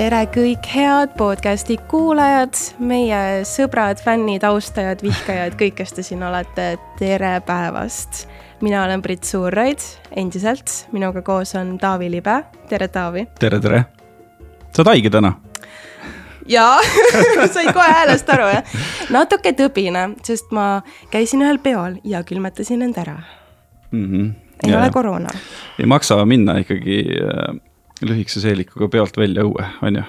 tere kõik head podcasti kuulajad, meie sõbrad, fännid, austajad, vihkajad, kõik, kes te siin olete, tere päevast. mina olen Brit Suurraid, endiselt, minuga koos on Taavi Libe, tere Taavi. tere, tere. sa oled haige täna? jaa said kohe häälest aru, jah? natuke tõbine, sest ma käisin ühel peol ja külmetasin end ära mm. -hmm. ei ja, ole koroona. ei maksa minna ikkagi äh, lühikese seelikuga peolt välja õue, on ju?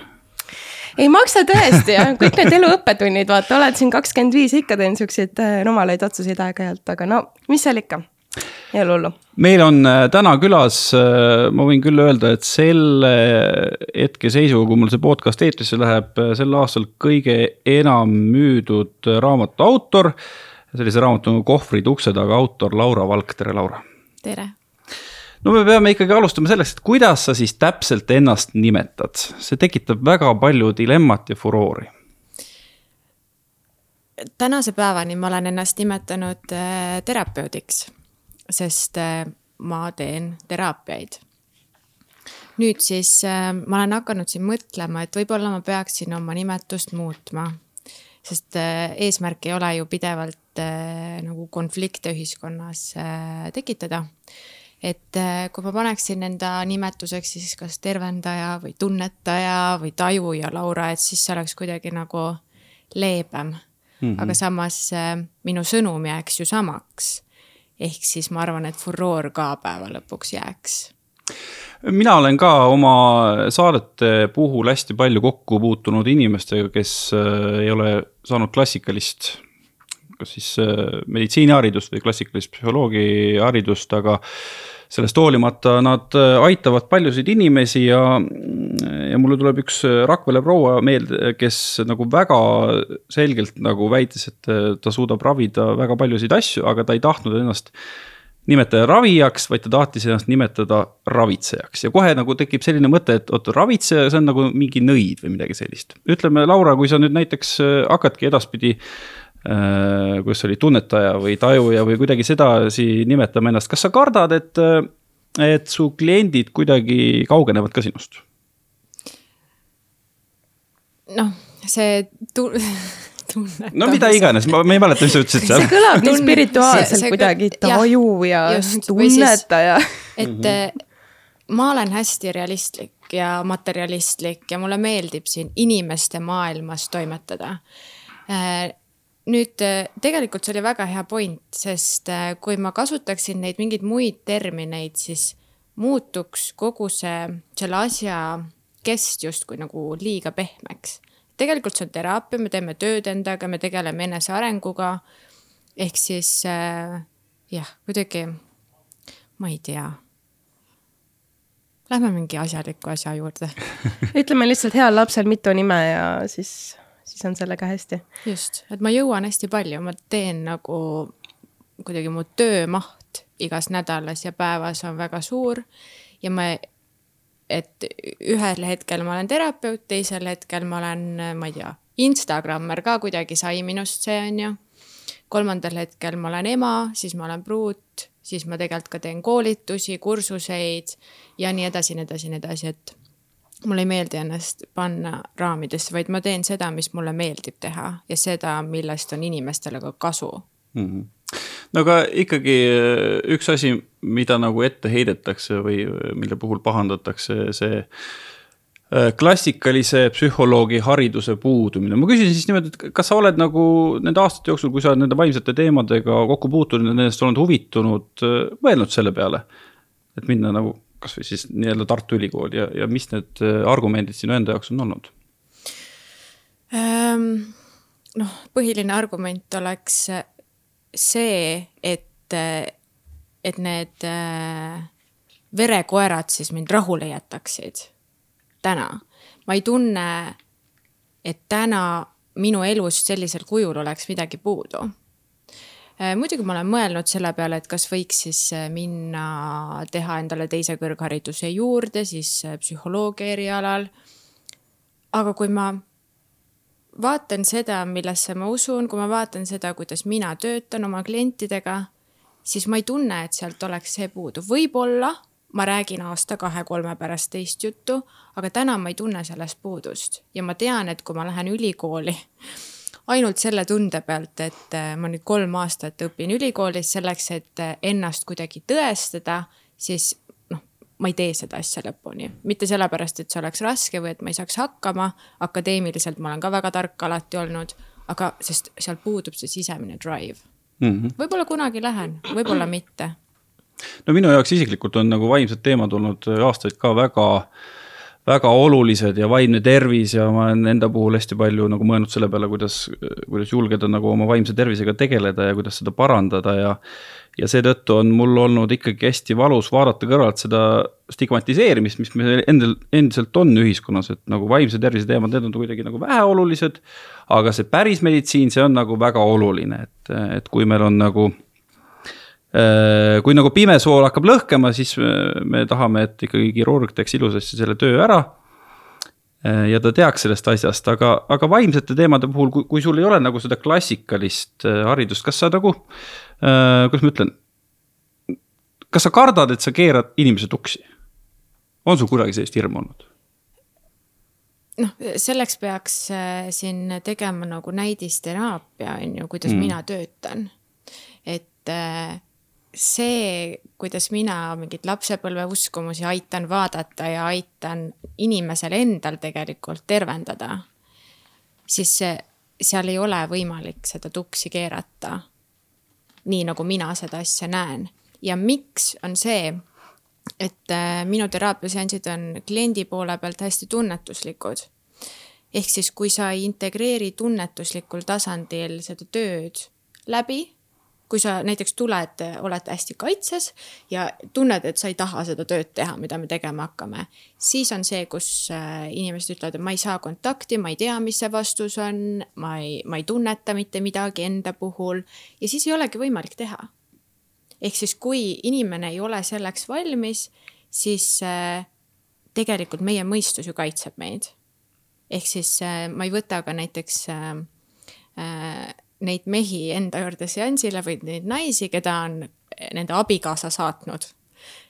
ei maksa tõesti jah, kõik need elu õppetunnid, vaata, oled siin kakskümmend viis, ikka teen siukseid äh, rumalaid otsuseid aeg-ajalt, aga no mis seal ikka ei ole hullu. meil on äh, täna külas, äh, ma võin küll öelda, et selle hetkeseisuga, kui mul see podcast eetrisse läheb, äh, sel aastal kõige enam müüdud raamatu autor. sellise raamatu nagu Kohvrid ukse taga autor Laura Valk, tere Laura. tere. No me peame ikkagi alustama sellest, et kuidas sa siis täpselt ennast nimetad, see tekitab väga palju dilemmat ja furoori tänase päevani ma olen ennast nimetanud terapeudiks sest äh, ma teen teraapiaid. nüüd siis äh, ma olen hakanud siin mõtlema, et võib-olla ma peaksin oma nimetust muutma. sest äh, eesmärk ei ole ju pidevalt nagu konflikte ühiskonnas tekitada et kui ma paneksin enda nimetuseks siis kas tervendaja või tunnetaja või tajuja Laura, et siis see oleks kuidagi nagu leebem mm. -hmm. aga samas minu sõnum jääks ju samaks ehk siis ma arvan, et furoor ka päeva lõpuks jääks mina olen ka oma saadete puhul hästi palju kokku puutunud inimestega, kes äh, ei ole saanud klassikalist, kas siis äh, meditsiiniharidust või klassikalist psühholoogiaharidust, aga sellest hoolimata nad äh, aitavad paljusid inimesi ja, ja mulle tuleb üks äh, Rakvere proua meelde, kes nagu väga selgelt nagu väitis, et ta suudab ravida väga paljusid asju, aga ta ei tahtnud ennast nimetada ravijaks, vaid ta tahtis ennast nimetada ravitsejaks ja kohe nagu tekib selline mõte, et oot, ravitseja, see on nagu mingi nõid või midagi sellist. ütleme, Laura, kui sa nüüd näiteks hakkadki edaspidi Äh, kus oli tunnetaja või tajuja või kuidagi sedasi nimetama ennast, kas sa kardad, et, et su kliendid kuidagi kaugenevad ka sinust? noh, see tu-, tunnetamine. no mida iganes, ma, ma ei mäleta, mis sa ütlesid seal. see kõlab nii spirituaalselt kuidagi, taju ja, ja tunnetaja. et mm -hmm. ma olen hästi realistlik ja materjalistlik ja mulle meeldib siin inimeste maailmas toimetada äh, nüüd äh, tegelikult see oli väga hea point, sest äh, kui ma kasutaksin neid mingeid muid termineid, siis muutuks kogu see, selle asja kest justkui nagu liiga pehmeks. tegelikult see on teraapia, me teeme tööd endaga, me tegeleme enesearenguga. ehk siis äh, jah, kuidagi, ma ei tea. Lähme mingi asjaliku asja juurde ütleme lihtsalt heal lapsel mitu nime ja siis siis on sellega hästi. just, et ma jõuan hästi palju, ma teen nagu kuidagi mu töömaht igas nädalas ja päevas on väga suur ja ma, et ühel hetkel ma olen terapeut, teisel hetkel ma olen, ma ei tea, Instagrammer ka kuidagi sai minust see, on ju. kolmandal hetkel ma olen ema, siis ma olen pruut, siis ma tegelikult ka teen koolitusi, kursuseid ja nii edasi, nii edasi, nii edasi, et mulle ei meeldi ennast panna raamidesse, vaid ma teen seda, mis mulle meeldib teha ja seda, millest on inimestele ka kasu mm. -hmm no aga ikkagi äh, üks asi, mida nagu ette heidetakse või äh, mille puhul pahandatakse, see äh, klassikalise psühholoogi hariduse puudumine. ma küsin siis niimoodi, et kas sa oled nagu nende aastate jooksul, kui sa oled nende vaimsete teemadega kokku puutunud ja nendest olnud huvitunud, mõelnud selle peale, et minna nagu kasvõi siis nii-öelda Tartu Ülikooli ja, ja mis need äh, argumendid sinu enda jaoks on olnud ähm,? noh, põhiline argument oleks see, et, et need äh, verekoerad siis mind rahule jätaksid. täna, ma ei tunne, et täna minu elust sellisel kujul oleks midagi puudu Äh, muidugi ma olen mõelnud selle peale, et kas võiks siis äh, minna teha endale teise kõrghariduse juurde, siis äh, psühholoogia erialal. aga kui ma vaatan seda, millesse ma usun, kui ma vaatan seda, kuidas mina töötan oma klientidega, siis ma ei tunne, et sealt oleks see puudu, võib-olla ma räägin aasta-kahe-kolme pärast teist juttu, aga täna ma ei tunne sellest puudust ja ma tean, et kui ma lähen ülikooli ainult selle tunde pealt, et äh, ma nüüd kolm aastat õpin ülikoolis selleks, et äh, ennast kuidagi tõestada, siis noh, ma ei tee seda asja lõpuni. mitte sellepärast, et see oleks raske või et ma ei saaks hakkama, akadeemiliselt ma olen ka väga tark alati olnud, aga sest seal puudub see sisemine drive. Mm -hmm.. võib-olla kunagi lähen, võib-olla mitte. No minu jaoks isiklikult on nagu vaimsed teemad olnud aastaid ka väga, väga olulised ja vaimne tervis ja ma olen enda puhul hästi palju nagu mõelnud selle peale, kuidas, kuidas julgeda nagu oma vaimse tervisega tegeleda ja kuidas seda parandada ja ja seetõttu on mul olnud ikkagi hästi valus vaadata kõrvalt seda stigmatiseerimist, mis meil endal, endiselt on ühiskonnas, et nagu vaimse tervise teemad, need on kuidagi nagu väheolulised. aga see päris meditsiin, see on nagu väga oluline, et, et kui meil on nagu kui nagu pimesool hakkab lõhkema, siis äh, me tahame, et ikkagi kirurg teeks ilusasti selle töö ära. Äh, ja ta teaks sellest asjast, aga, aga vaimsete teemade puhul, kui, kui sul ei ole nagu seda klassikalist haridust, kas sa nagu, kuidas ma ütlen. kas sa kardad, et sa keerad inimese tuksi? on sul kunagi sellist hirmu olnud? noh, selleks peaks siin tegema nagu näidisteraapia on ju, kuidas mm. mina töötan. et see, kuidas mina mingeid lapsepõlve uskumusi aitan vaadata ja aitan inimesel endal tegelikult tervendada, siis see, seal ei ole võimalik seda tuksi keerata. nii nagu mina seda asja näen ja miks on see, et äh, minu teraapiaseansid on kliendi poole pealt hästi tunnetuslikud. ehk siis, kui sa ei integreeri tunnetuslikul tasandil seda tööd läbi kui sa näiteks tuled, oled hästi kaitses ja tunned, et sa ei taha seda tööd teha, mida me tegema hakkame, siis on see, kus äh, inimesed ütlevad, et ma ei saa kontakti, ma ei tea, mis see vastus on, ma ei, ma ei tunneta mitte midagi enda puhul ja siis ei olegi võimalik teha. ehk siis, kui inimene ei ole selleks valmis, siis äh, tegelikult meie mõistus ju kaitseb meid. ehk siis äh, ma ei võta ka näiteks äh, äh, neid mehi enda juurde seansile või neid naisi, keda on nende abikaasa saatnud.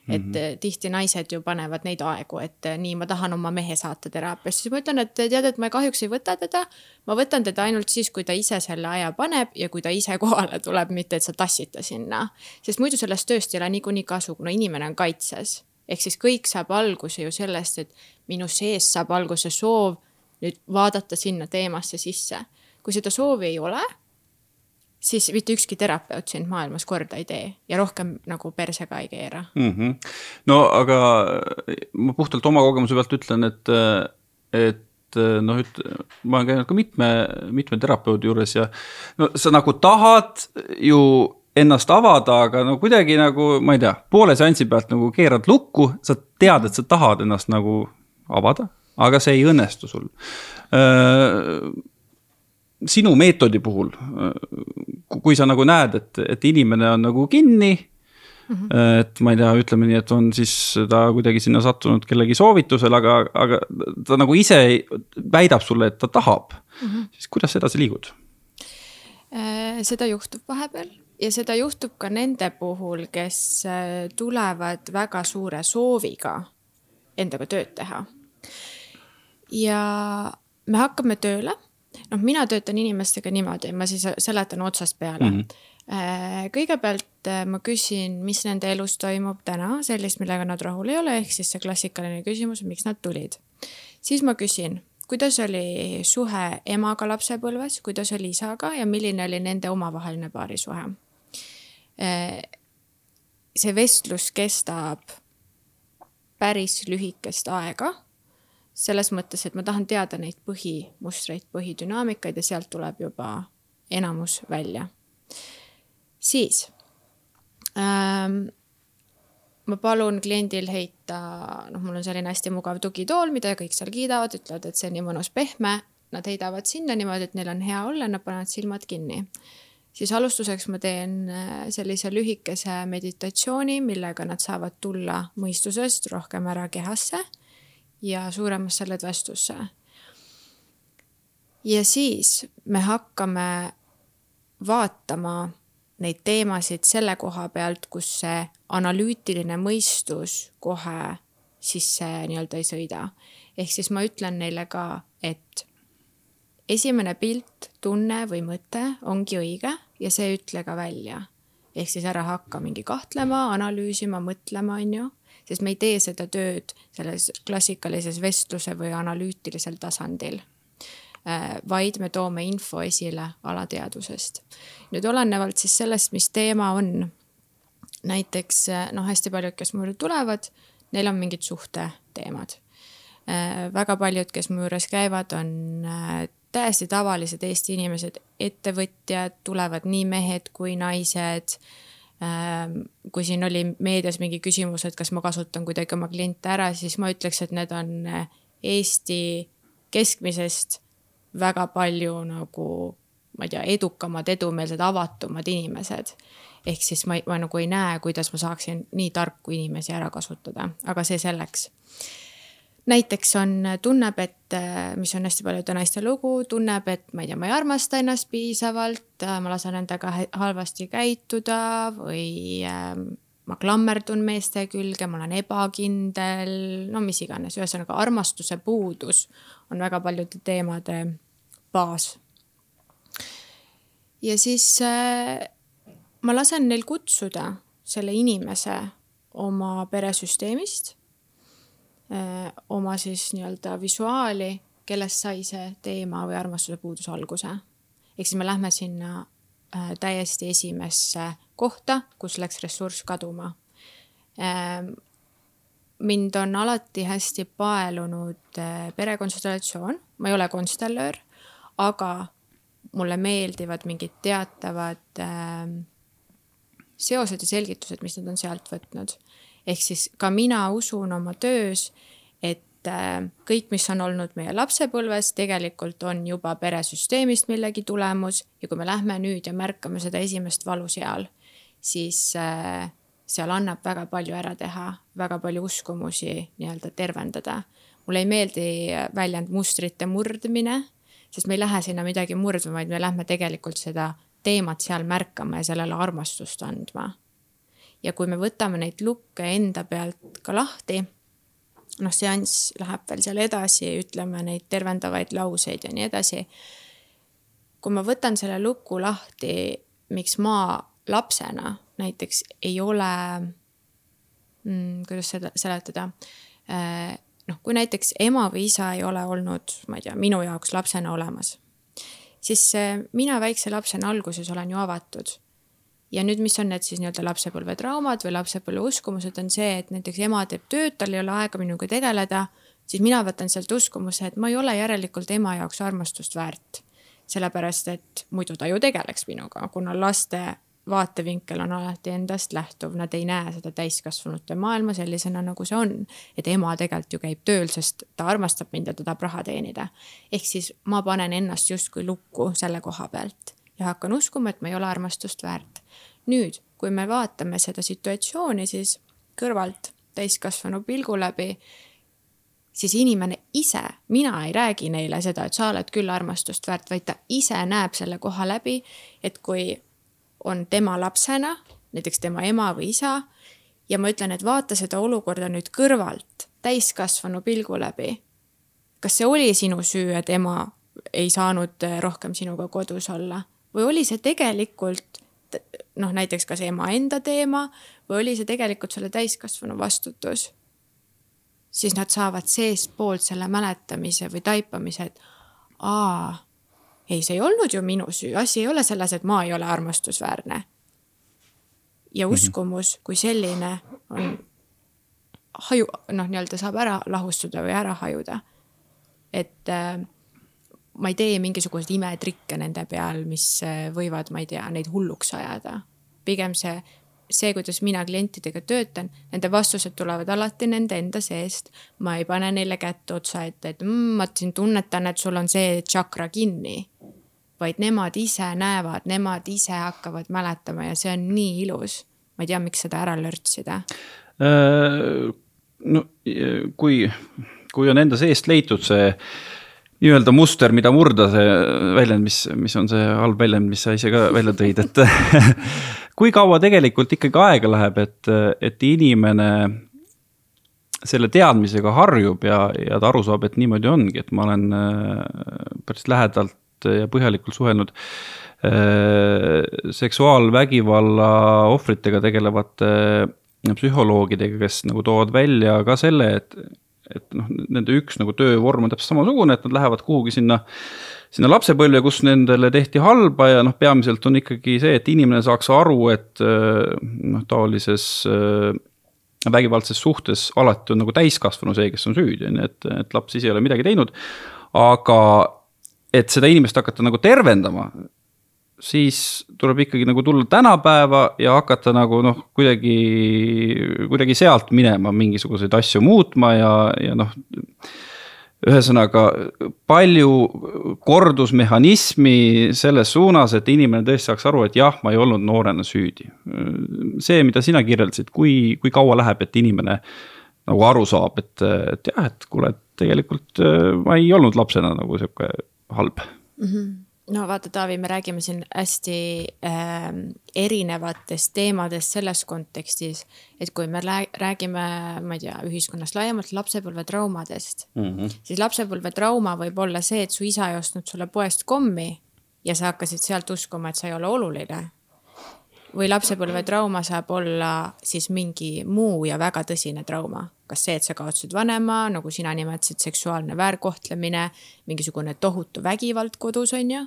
et mm -hmm. tihti naised ju panevad neid aegu, et nii, ma tahan oma mehe saata teraapiasse, siis ma ütlen, et tead, et ma kahjuks ei võta teda. ma võtan teda ainult siis, kui ta ise selle aja paneb ja kui ta ise kohale tuleb, mitte et sa tassid ta sinna. sest muidu sellest tööst ei ole niikuinii kasu, kuna inimene on kaitses. ehk siis kõik saab alguse ju sellest, et minu sees saab alguse soov nüüd vaadata sinna teemasse sisse. kui seda soovi ei ole siis mitte ükski terapeut sind maailmas korda ei tee ja rohkem nagu perse ka ei keera mm. -hmm. no aga ma puhtalt oma kogemuse pealt ütlen, et, et noh, üt-, ma olen käinud ka mitme, mitme terapeudi juures ja no sa nagu tahad ju ennast avada, aga no kuidagi nagu, ma ei tea, poole seansi pealt nagu keerad lukku, sa tead, et sa tahad ennast nagu avada, aga see ei õnnestu sul sinu meetodi puhul, kui sa nagu näed, et, et inimene on nagu kinni mm. -hmm. et ma ei tea, ütleme nii, et on siis ta kuidagi sinna sattunud kellegi soovitusel, aga, aga ta nagu ise väidab sulle, et ta tahab mm. -hmm. siis kuidas edasi liigud? Äh, seda juhtub vahepeal ja seda juhtub ka nende puhul, kes äh, tulevad väga suure sooviga endaga tööd teha. ja me hakkame tööle noh, mina töötan inimestega niimoodi, ma siis seletan otsast peale mm. -hmm kõigepealt äh, ma küsin, mis nende elus toimub täna, sellist, millega nad rahul ei ole, ehk siis see klassikaline küsimus, miks nad tulid. siis ma küsin, kuidas oli suhe emaga lapsepõlves, kuidas oli isaga ja milline oli nende omavaheline paarisuhe. Äh, see vestlus kestab päris lühikest aega selles mõttes, et ma tahan teada neid põhimustreid, põhidünaamikaid ja sealt tuleb juba enamus välja. siis ähm, ma palun kliendil heita, noh, mul on selline hästi mugav tugitool, mida kõik seal kiidavad, ütlevad, et see on nii mõnus pehme. Nad heidavad sinna niimoodi, et neil on hea olla, nad panevad silmad kinni. siis alustuseks ma teen äh, sellise lühikese meditatsiooni, millega nad saavad tulla mõistusest rohkem ära kehasse ja suuremasse lõdvestusse. ja siis me hakkame vaatama neid teemasid selle koha pealt, kus see analüütiline mõistus kohe sisse nii-öelda ei sõida. ehk siis ma ütlen neile ka, et esimene pilt, tunne või mõte ongi õige ja see ütle ka välja. ehk siis ära hakka mingi kahtlema, analüüsima, mõtlema, on ju, sest me ei tee seda tööd selles klassikalises vestluse või analüütilisel tasandil Äh, vaid me toome info esile alateadvusest. nüüd olenevalt siis sellest, mis teema on, näiteks äh, noh, hästi paljud, kes mu juurde tulevad, neil on mingid suhteteemad. Äh, väga paljud, kes mu juures käivad, on täiesti tavalised Eesti inimesed, ettevõtjad, tulevad nii mehed kui naised kui siin oli meedias mingi küsimus, et kas ma kasutan kuidagi oma kliente ära, siis ma ütleks, et need on Eesti keskmisest väga palju nagu ma ei tea, edukamad, edumeelsed, avatumad inimesed. ehk siis ma, ma nagu ei näe, kuidas ma saaksin nii tarku inimesi ära kasutada, aga see selleks. Näiteks on, tunneb, et, mis on hästi paljude naiste lugu, tunneb, et ma ei tea, ma ei armasta ennast piisavalt, ma lasen endaga halvasti käituda või äh, ma klammerdun meeste külge, ma olen ebakindel, no mis iganes, ühesõnaga armastuse puudus on väga paljude teemade baas. ja siis äh, ma lasen neil kutsuda selle inimese oma peresüsteemist äh,, oma siis nii-öelda visuaali, kellest sai see teema või armastuse puudus alguse. ehk siis me lähme sinna täiesti esimesse kohta, kus läks ressurss kaduma mind on alati hästi paelunud perekonsultatsioon, ma ei ole konstellöör, aga mulle meeldivad mingid teatavad seosed ja selgitused, mis nad on sealt võtnud. Ehk siis ka mina usun oma töös, et äh, kõik, mis on olnud meie lapsepõlves, tegelikult on juba peresüsteemist millegi tulemus ja kui me lähme nüüd ja märkame seda esimest valu seal, siis äh, seal annab väga palju ära teha, väga palju uskumusi nii-öelda tervendada. mulle ei meeldi väljend mustrite murdmine, sest me ei lähe sinna midagi murdma, vaid me lähme tegelikult seda teemat seal märkama ja sellele armastust andma. Ja kui me võtame neid lukke enda pealt ka lahti, noh, seanss läheb veel seal edasi, ütleme neid tervendavaid lauseid ja nii edasi. kui ma võtan selle luku lahti, miks ma lapsena näiteks ei ole mm,, kuidas seda seletada äh, noh, kui näiteks ema või isa ei ole olnud, ma ei tea, minu jaoks lapsena olemas, siis äh, mina väikse lapsena alguses olen ju avatud. Ja nüüd, mis on need siis nii-öelda lapsepõlvetraumad või lapsepõlve uskumused, on see, et näiteks ema teeb tööd, tal ei ole aega minuga tegeleda, siis mina võtan sealt uskumuse, et ma ei ole järelikult ema jaoks armastust väärt sellepärast, et muidu ta ju tegeleks minuga, kuna laste vaatevinkel on alati endast lähtuv, nad ei näe seda täiskasvanute maailma sellisena, nagu see on. et ema tegelikult ju käib tööl, sest ta armastab mind ja ta tahab raha teenida. ehk siis ma panen ennast justkui lukku selle koha pealt ja hakkan uskuma, et ma ei ole armastust väärt. Nüüd, kui me vaatame seda situatsiooni, siis kõrvalt täiskasvanu pilgu läbi, siis inimene ise, mina ei räägi neile seda, et sa oled küll armastust väärt, vaid ta ise näeb selle koha läbi, et kui on tema lapsena, näiteks tema ema või isa. ja ma ütlen, et vaata seda olukorda nüüd kõrvalt, täiskasvanu pilgu läbi. kas see oli sinu süü, et ema ei saanud rohkem sinuga kodus olla või oli see tegelikult noh, näiteks kas ema enda teema või oli see tegelikult selle täiskasvanu vastutus? siis nad saavad seestpoolt selle mäletamise või taipamise, et aa ei, see ei olnud ju minu süü, asi ei ole selles, et ma ei ole armastusväärne. ja mhm. uskumus kui selline on haju, noh, nii-öelda saab ära lahustuda või ära hajuda. et äh, ma ei tee mingisuguseid imetrikke nende peal, mis äh, võivad, ma ei tea, neid hulluks ajada. pigem see see, kuidas mina klientidega töötan, nende vastused tulevad alati nende enda seest. ma ei pane neile kätt otsa ette, et mm, ma siin tunnetan, et sul on see tšakra kinni. vaid nemad ise näevad, nemad ise hakkavad mäletama ja see on nii ilus. ma ei tea, miks seda ära lörtsida. Äh, no kui, kui on enda seest leitud see nii-öelda muster, mida murda, see väljend, mis, mis on see halb väljend, mis sa ise ka välja tõid, et kui kaua tegelikult ikkagi aega läheb, et, et inimene selle teadmisega harjub ja, ja ta aru saab, et niimoodi ongi, et ma olen päris lähedalt ja põhjalikult suhelnud seksuaalvägivalla ohvritega tegelevate psühholoogidega, kes nagu toovad välja ka selle, et, et noh, nende üks nagu töövorm on täpselt samasugune, et nad lähevad kuhugi sinna, sinna lapsepõlve, kus nendele tehti halba ja noh, peamiselt on ikkagi see, et inimene saaks aru, et noh, taolises vägivaldses suhtes alati on nagu täiskasvanu see, kes on süüdi, on ju, et, et laps ise ei ole midagi teinud. aga et seda inimest hakata nagu tervendama, siis tuleb ikkagi nagu tulla tänapäeva ja hakata nagu noh, kuidagi, kuidagi sealt minema mingisuguseid asju muutma ja, ja noh. ühesõnaga palju kordusmehhanismi selles suunas, et inimene tõesti saaks aru, et jah, ma ei olnud noorena süüdi. see, mida sina kirjeldasid, kui, kui kaua läheb, et inimene nagu aru saab, et, et jah, et kuule, et tegelikult ma ei olnud lapsena nagu sihuke halb mm. -hmm no vaata, Taavi, me räägime siin hästi äh, erinevatest teemadest selles kontekstis, et kui me räägime, ma ei tea, ühiskonnast laiemalt lapsepõlvetraumadest mm, -hmm. siis lapsepõlvetrauma võib olla see, et su isa ei ostnud sulle poest kommi ja sa hakkasid sealt uskuma, et sa ei ole oluline või lapsepõlvetrauma saab olla siis mingi muu ja väga tõsine trauma. kas see, et sa kaotasid vanema, nagu sina nimetasid, seksuaalne väärkohtlemine, mingisugune tohutu vägivald kodus, on ju.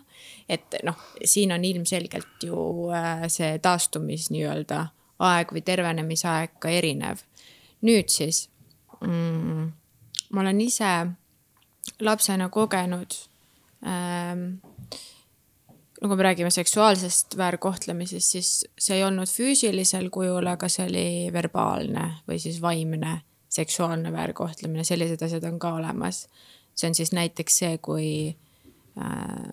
et noh, siin on ilmselgelt ju äh, see taastumis nii-öelda aeg või tervenemisaeg ka erinev. nüüd siis mm, ma olen ise lapsena kogenud ähm, no kui me räägime seksuaalsest väärkohtlemisest, siis see ei olnud füüsilisel kujul, aga see oli verbaalne või siis vaimne seksuaalne väärkohtlemine, sellised asjad on ka olemas. see on siis näiteks see, kui äh,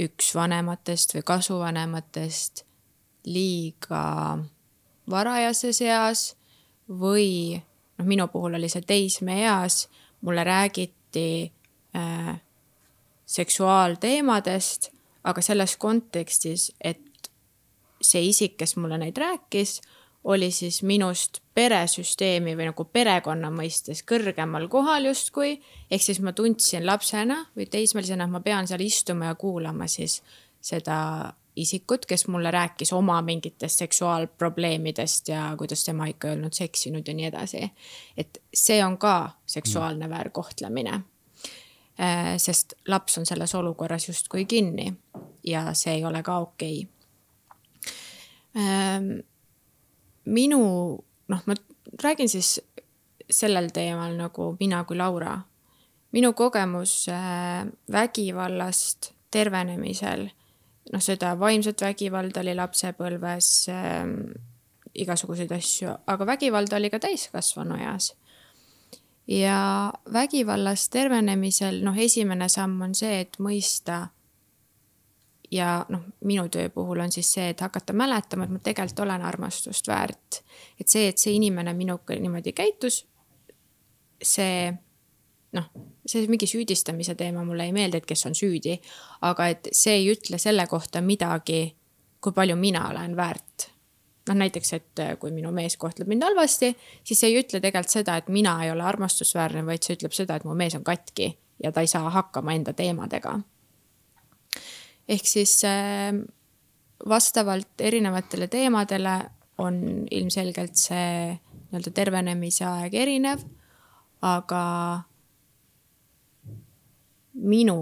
üks vanematest või kasuvanematest liiga varajases eas või noh, minu puhul oli see teismeeas, mulle räägiti äh, seksuaalteemadest aga selles kontekstis, et see isik, kes mulle neid rääkis, oli siis minust peresüsteemi või nagu perekonna mõistes kõrgemal kohal justkui. ehk siis ma tundsin lapsena või teismelisena, et ma pean seal istuma ja kuulama siis seda isikut, kes mulle rääkis oma mingitest seksuaalprobleemidest ja kuidas tema ikka ei olnud seksinud ja nii edasi. et see on ka seksuaalne väärkohtlemine sest laps on selles olukorras justkui kinni ja see ei ole ka okei okay.. Ähm, minu, noh, ma räägin siis sellel teemal nagu mina kui Laura. minu kogemus äh, vägivallast tervenemisel, noh, seda vaimset vägivalda oli lapsepõlves äh,, igasuguseid asju, aga vägivalda oli ka täiskasvanu eas ja vägivallast tervenemisel, noh, esimene samm on see, et mõista. ja noh, minu töö puhul on siis see, et hakata mäletama, et ma tegelikult olen armastust väärt. et see, et see inimene minuga niimoodi käitus, see noh, see mingi süüdistamise teema mulle ei meeldi, et kes on süüdi, aga et see ei ütle selle kohta midagi, kui palju mina olen väärt noh, näiteks, et äh, kui minu mees kohtleb mind halvasti, siis ei ütle tegelikult seda, et mina ei ole armastusväärne, vaid see ütleb seda, et mu mees on katki ja ta ei saa hakkama enda teemadega. ehk siis äh, vastavalt erinevatele teemadele on ilmselgelt see nii-öelda tervenemise aeg erinev, aga minu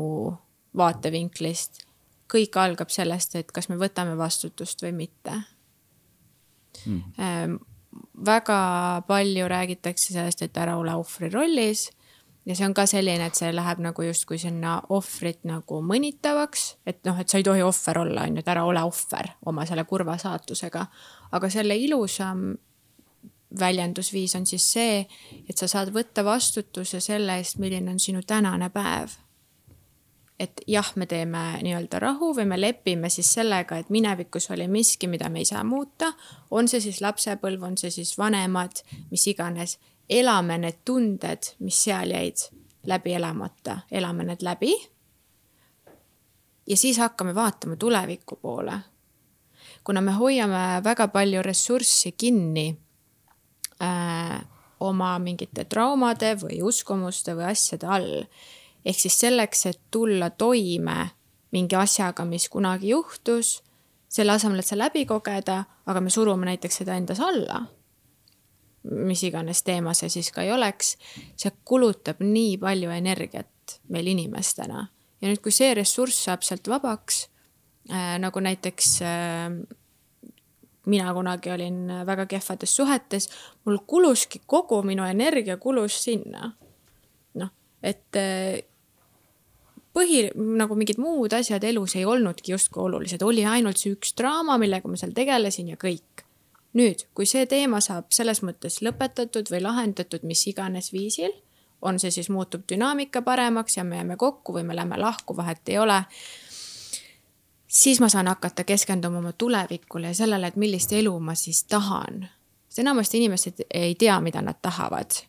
vaatevinklist kõik algab sellest, et kas me võtame vastutust või mitte mm.. väga palju räägitakse sellest, et ära ole ohvri rollis. Ja see on ka selline, et see läheb nagu justkui sinna ohvrit nagu mõnitavaks, et noh, et sa ei tohi ohver olla, on ju, et ära ole ohver oma selle kurva saatusega. aga selle ilusam väljendusviis on siis see, et sa saad võtta vastutuse selle eest, milline on sinu tänane päev et jah, me teeme nii-öelda rahu või me lepime siis sellega, et minevikus oli miski, mida me ei saa muuta. on see siis lapsepõlv, on see siis vanemad, mis iganes. elame need tunded, mis seal jäid läbi elamata, elame need läbi. ja siis hakkame vaatama tuleviku poole. kuna me hoiame väga palju ressurssi kinni äh, oma mingite traumade või uskumuste või asjade all. Ehk siis selleks, et tulla toime mingi asjaga, mis kunagi juhtus, selle asemel, et see läbi kogeda, aga me surume näiteks seda endas alla mis iganes teema see siis ka ei oleks, see kulutab nii palju energiat meil inimestena. ja nüüd, kui see ressurss saab sealt vabaks äh,, nagu näiteks äh, mina kunagi olin väga kehvades suhetes, mul kuluski kogu minu energia kulus sinna. noh, et äh, põhi, nagu mingid muud asjad elus ei olnudki justkui olulised, oli ainult see üks draama, millega ma seal tegelesin ja kõik nüüd, kui see teema saab selles mõttes lõpetatud või lahendatud mis iganes viisil, on see siis muutub dünaamika paremaks ja me jääme kokku või me läheme lahku, vahet ei ole. siis ma saan hakata keskenduma oma tulevikule ja sellele, et millist elu ma siis tahan. sest enamasti inimesed ei tea, mida nad tahavad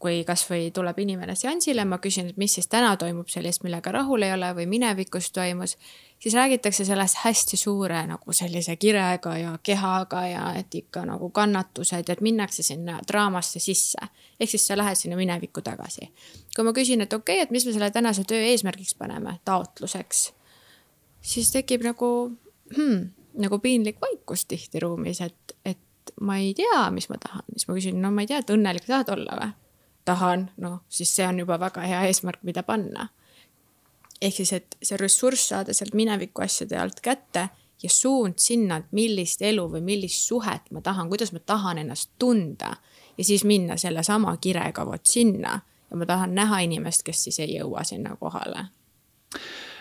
kui kasvõi tuleb inimene seansile, ma küsin, et mis siis täna toimub sellist, millega rahul ei ole või minevikus toimus siis räägitakse sellest hästi suure nagu sellise kirega ja kehaga ja et ikka nagu kannatused, et minnakse sinna draamasse sisse. ehk siis sa lähed sinna minevikku tagasi. kui ma küsin, et okei okay,, et mis me selle tänase töö eesmärgiks paneme, taotluseks, siis tekib nagu hmm, nagu piinlik vaikus tihti ruumis, et, et ma ei tea, mis ma tahan, siis ma küsin, no ma ei tea, et õnnelik tahad olla või? Tahan, noh, siis see on juba väga hea eesmärk, mida panna ehk siis, et see ressurss saada sealt mineviku asjade alt kätte ja suund sinna, et millist elu või millist suhet ma tahan, kuidas ma tahan ennast tunda. ja siis minna sellesama kirega vot sinna ja ma tahan näha inimest, kes siis ei jõua sinna kohale.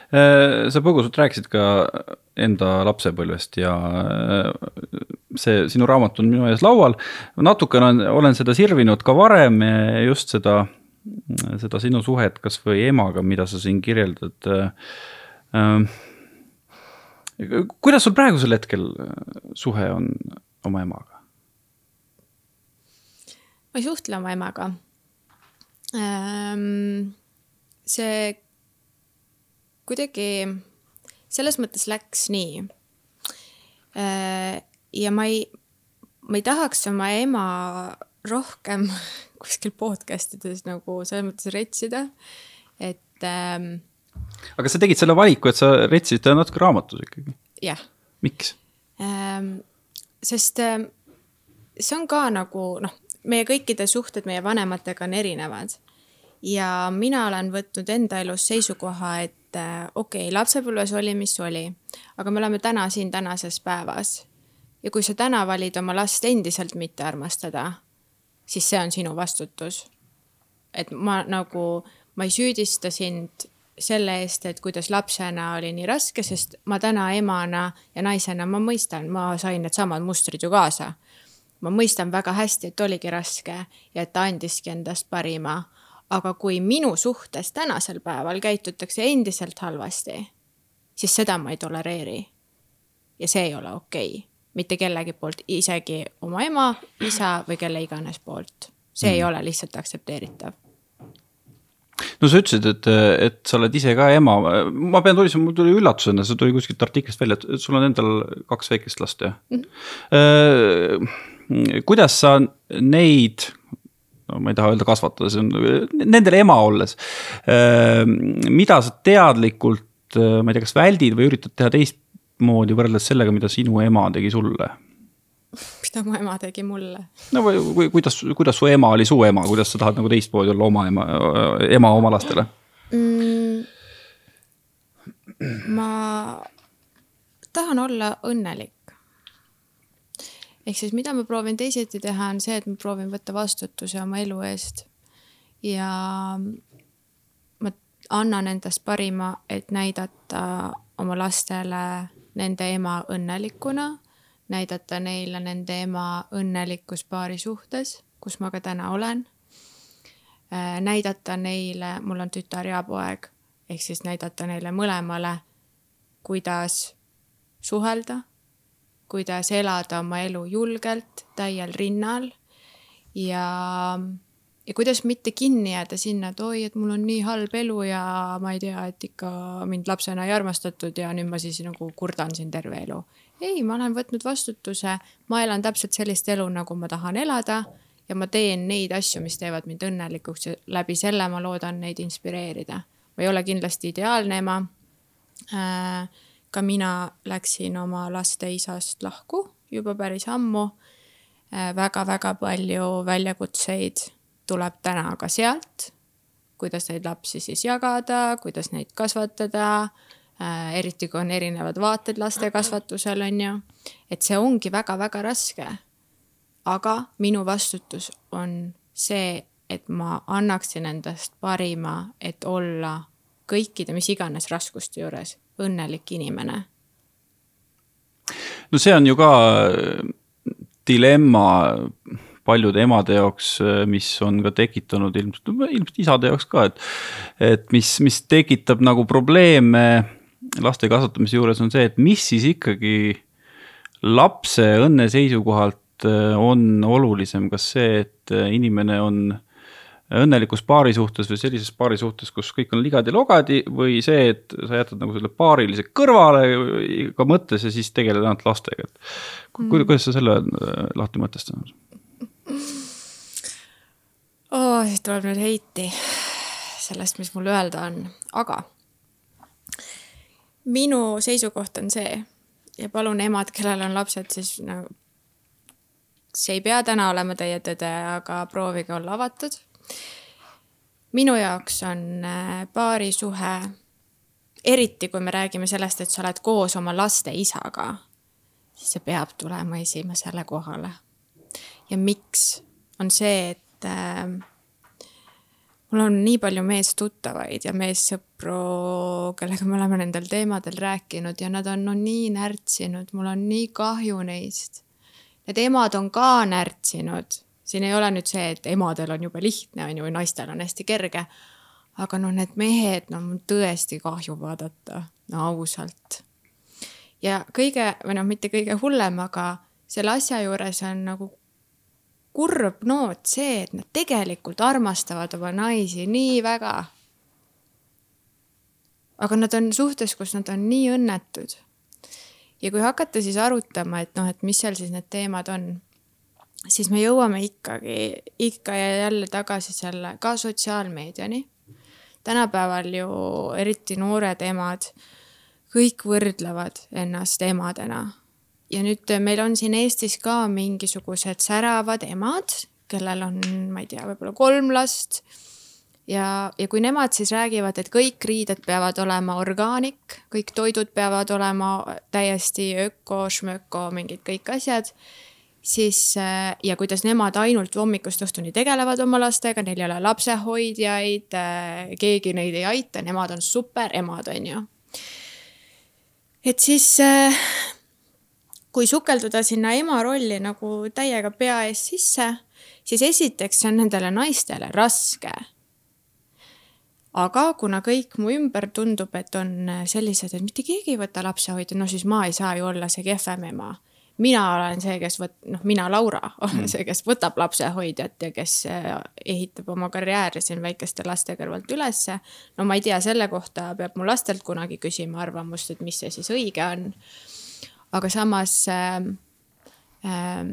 Äh, sa põgusalt rääkisid ka enda lapsepõlvest ja äh, see sinu raamat on minu ees laual. natukene olen, seda sirvinud ka varem, just seda seda sinu suhet kasvõi emaga, mida sa siin kirjeldad äh,. kuidas sul praegusel hetkel suhe on oma emaga? ma ei suhtle oma emaga see kuidagi selles mõttes läks nii äh,. ja ma ei, ma ei tahaks oma ema rohkem kuskil podcast ides nagu selles mõttes retsida, et ähm,. aga sa tegid selle valiku, et sa retsisid teda natuke raamatus ikkagi? jah. miks ähm,? sest ähm, see on ka nagu noh, meie kõikide suhted meie vanematega on erinevad. ja mina olen võtnud enda elus seisukoha, et äh, okei okay,, lapsepõlves oli, mis oli, aga me oleme täna siin tänases päevas. ja kui sa täna valid oma last endiselt mitte armastada siis see on sinu vastutus. et ma nagu, ma ei süüdista sind selle eest, et kuidas lapsena oli nii raske, sest ma täna emana ja naisena ma mõistan, ma sain needsamad mustrid ju kaasa. ma mõistan väga hästi, et oligi raske ja et ta andiski endast parima. Aga kui minu suhtes tänasel päeval käitutakse endiselt halvasti, siis seda ma ei tolereeri. ja see ei ole okei okay mitte kellegi poolt, isegi oma ema, isa või kelle iganes poolt. see mm. ei ole lihtsalt aktsepteeritav no sa ütlesid, et, et sa oled ise ka ema, ma pean tunnistama, mul tuli üllatusena, see tuli kuskilt artiklist välja, et sul on endal kaks väikest last, jah mm? -hmm. kuidas sa neid, no ma ei taha öelda kasvatada, see on nendele ema olles, mida sa teadlikult, ma ei tea, kas väldid või üritad teha teist moodi võrreldes sellega, mida sinu ema tegi sulle? mida mu ema tegi mulle? no või, või kuidas, kuidas su ema oli su ema, kuidas sa tahad nagu teistmoodi olla oma ema, ema oma lastele mm,? ma tahan olla õnnelik. Ehk siis, mida ma proovin teisiti teha, on see, et ma proovin võtta vastutuse oma elu eest. ja ma annan endast parima, et näidata oma lastele nende ema õnnelikuna, näidata neile nende ema õnnelikkus paari suhtes, kus ma ka täna olen. Äh, näidata neile, mul on tütar ja poeg, ehk siis näidata neile mõlemale, kuidas suhelda, kuidas elada oma elu julgelt, täiel rinnal ja, ja kuidas mitte kinni jääda sinna, et oi, et mul on nii halb elu ja ma ei tea, et ikka mind lapsena ei armastatud ja nüüd ma siis nagu kurdan siin terve elu. ei, ma olen võtnud vastutuse, ma elan täpselt sellist elu, nagu ma tahan elada ja ma teen neid asju, mis teevad mind õnnelikuks ja läbi selle ma loodan neid inspireerida. ma ei ole kindlasti ideaalne ema äh, ka mina läksin oma laste isast lahku juba päris ammu väga,. väga-väga palju väljakutseid tuleb täna ka sealt, kuidas neid lapsi siis jagada, kuidas neid kasvatada äh,. eriti kui on erinevad vaated laste kasvatusel, on ju. et see ongi väga-väga raske. aga minu vastutus on see, et ma annaksin endast parima, et olla kõikide mis iganes raskuste juures õnnelik inimene. no see on ju ka äh, dilemma paljude emade jaoks, äh, mis on ka tekitanud ilmselt, ilmselt isade jaoks ka, et. et mis, mis tekitab nagu probleeme laste kasvatamise juures on see, et mis siis ikkagi lapse õnne seisukohalt äh, on olulisem, kas see, et inimene on õnnelikus paari suhtes või sellises paari suhtes, kus kõik on ligadi-logadi või see, et sa jätad nagu selle paarilise kõrvale ka mõttes ja siis tegeled ainult lastega, et mm. kuidas sa selle äh, lahti mõtestad? oh, siis tuleb nüüd heiti sellest, mis mul öelda on, aga minu seisukoht on see ja palun emad, kellel on lapsed, siis nagu see ei pea täna olema teie tõde, aga proovige olla avatud minu jaoks on äh, paarisuhe, eriti kui me räägime sellest, et sa oled koos oma laste isaga, siis see peab tulema esimesele kohale. ja miks, on see, et äh, mul on nii palju meestuttavaid ja meessõpru, kellega me oleme nendel teemadel rääkinud ja nad on no nii närtsinud, mul on nii kahju neist. Need emad on ka närtsinud siin ei ole nüüd see, et emadel on jube lihtne, on ju, või naistel on hästi kerge. aga noh, need mehed, no mul tõesti kahju vaadata, no ausalt. ja kõige, või noh, mitte kõige hullem, aga selle asja juures on nagu kurb noot see, et nad tegelikult armastavad oma naisi nii väga. aga nad on suhtes, kus nad on nii õnnetud. ja kui hakata siis arutama, et noh, et mis seal siis need teemad on siis me jõuame ikkagi ikka ja jälle tagasi selle ka sotsiaalmeediani. tänapäeval ju eriti noored emad, kõik võrdlevad ennast emadena. ja nüüd meil on siin Eestis ka mingisugused säravad emad, kellel on, ma ei tea, võib-olla kolm last ja, ja kui nemad siis räägivad, et kõik riided peavad olema orgaanik, kõik toidud peavad olema täiesti öko, šmöko, mingid kõik asjad siis äh, ja kuidas nemad ainult hommikust õhtuni tegelevad oma lastega, neil ei ole lapsehoidjaid, äh, keegi neid ei aita, nemad on super emad, on ju. et siis äh, kui sukelduda sinna ema rolli nagu täiega pea ees sisse, siis esiteks see on nendele naistele raske. aga kuna kõik mu ümber tundub, et on sellised, et mitte keegi ei võta lapsehoidja, no siis ma ei saa ju olla see kehvem ema mina olen see, kes võt-, noh, mina, Laura, olen mm. see, kes võtab lapsehoidjat ja kes äh, ehitab oma karjääri siin väikeste laste kõrvalt ülesse. no ma ei tea, selle kohta peab mu lastelt kunagi küsima arvamust, et mis see siis õige on. aga samas äh, äh,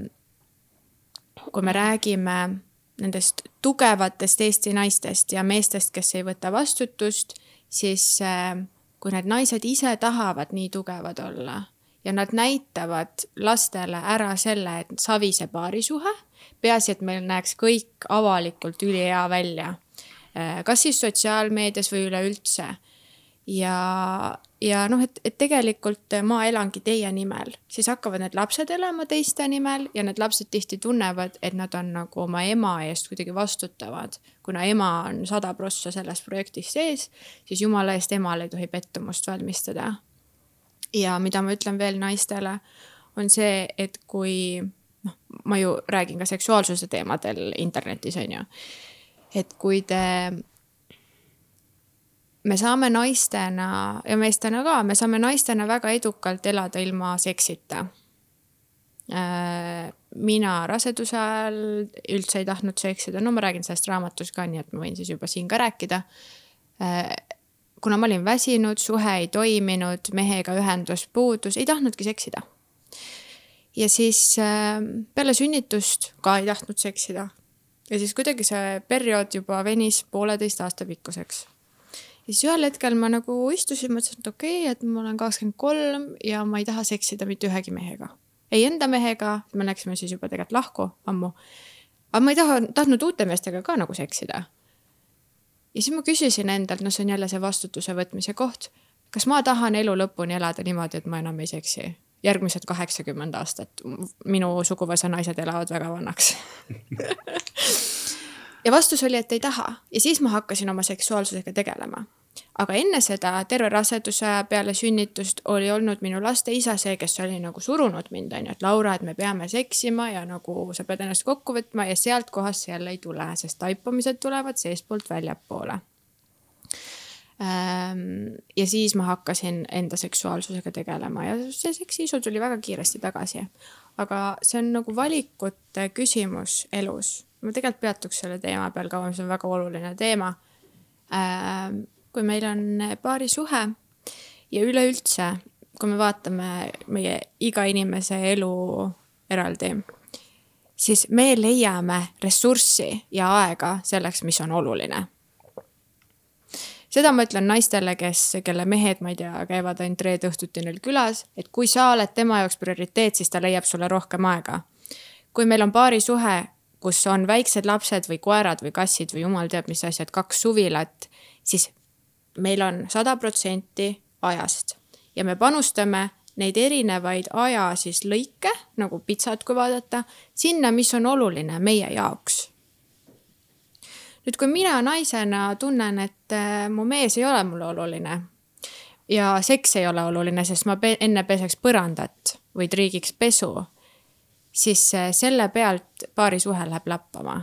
kui me räägime nendest tugevatest Eesti naistest ja meestest, kes ei võta vastutust, siis äh, kui need naised ise tahavad nii tugevad olla ja nad näitavad lastele ära selle, et savise paarisuhe, peaasi, et meil näeks kõik avalikult ülihea välja. Äh, kas siis sotsiaalmeedias või üleüldse. ja, ja noh, et, et tegelikult ma elangi teie nimel, siis hakkavad need lapsed elama teiste nimel ja need lapsed tihti tunnevad, et nad on nagu oma ema eest kuidagi vastutavad. kuna ema on sada prossa selles projektis sees, siis jumala eest emale ei tohi pettumust valmistada ja mida ma ütlen veel naistele, on see, et kui noh, ma ju räägin ka seksuaalsuse teemadel internetis, on ju. et kui te, me saame naistena ja meestena ka, me saame naistena väga edukalt elada ilma seksita. Äh, mina raseduse ajal üldse ei tahtnud seksida, no ma räägin sellest raamatus ka, nii et ma võin siis juba siin ka rääkida. Kuna ma olin väsinud, suhe ei toiminud, mehega ühendus puudus, ei tahtnudki seksida. ja siis äh, peale sünnitust ka ei tahtnud seksida. ja siis kuidagi see periood juba venis pooleteist aasta pikkuseks ja siis ühel hetkel ma nagu istusin, mõtlesin, et okei okay,, et ma olen kakskümmend kolm ja ma ei taha seksida mitte ühegi mehega ei enda mehega, me läksime siis juba tegelikult lahku ammu. aga ma ei taha, tahtnud uute meestega ka nagu seksida. Ja siis ma küsisin endalt, noh, see on jälle see vastutuse võtmise koht. kas ma tahan elu lõpuni elada niimoodi, et ma enam ei seksi? järgmised kaheksakümmend aastat, minu suguvõsa naised elavad väga vanaks ja vastus oli, et ei taha ja siis ma hakkasin oma seksuaalsusega tegelema aga enne seda, terve raseduse aja peale sünnitust oli olnud minu laste isa see, kes oli nagu surunud mind, on ju, et Laura, et me peame seksima ja nagu sa pead ennast kokku võtma ja sealt kohast see jälle ei tule, sest taipamised tulevad seestpoolt väljapoole. Ehm, ja siis ma hakkasin enda seksuaalsusega tegelema ja see seksiisu tuli väga kiiresti tagasi. aga see on nagu valikute küsimus elus. Ma tegelikult peatuks selle teema peal kauem, see on väga oluline teema ehm, kui meil on paarisuhe ja üleüldse, kui me vaatame meie iga inimese elu eraldi, siis me leiame ressurssi ja aega selleks, mis on oluline. seda ma ütlen naistele, kes, kelle mehed, ma ei tea, käivad ainult reede õhtuti neil külas, et kui sa oled tema jaoks prioriteet, siis ta leiab sulle rohkem aega. kui meil on paarisuhe, kus on väiksed lapsed või koerad või kassid või jumal teab mis asjad, kaks suvilat, siis meil on sada protsenti ajast ja me panustame neid erinevaid aja siis lõike, nagu pitsat, kui vaadata, sinna, mis on oluline meie jaoks. nüüd, kui mina naisena tunnen, et äh, mu mees ei ole mulle oluline ja seks ei ole oluline, sest ma pe enne peseks põrandat või triigiks pesu, siis äh, selle pealt paarisuhe läheb lappama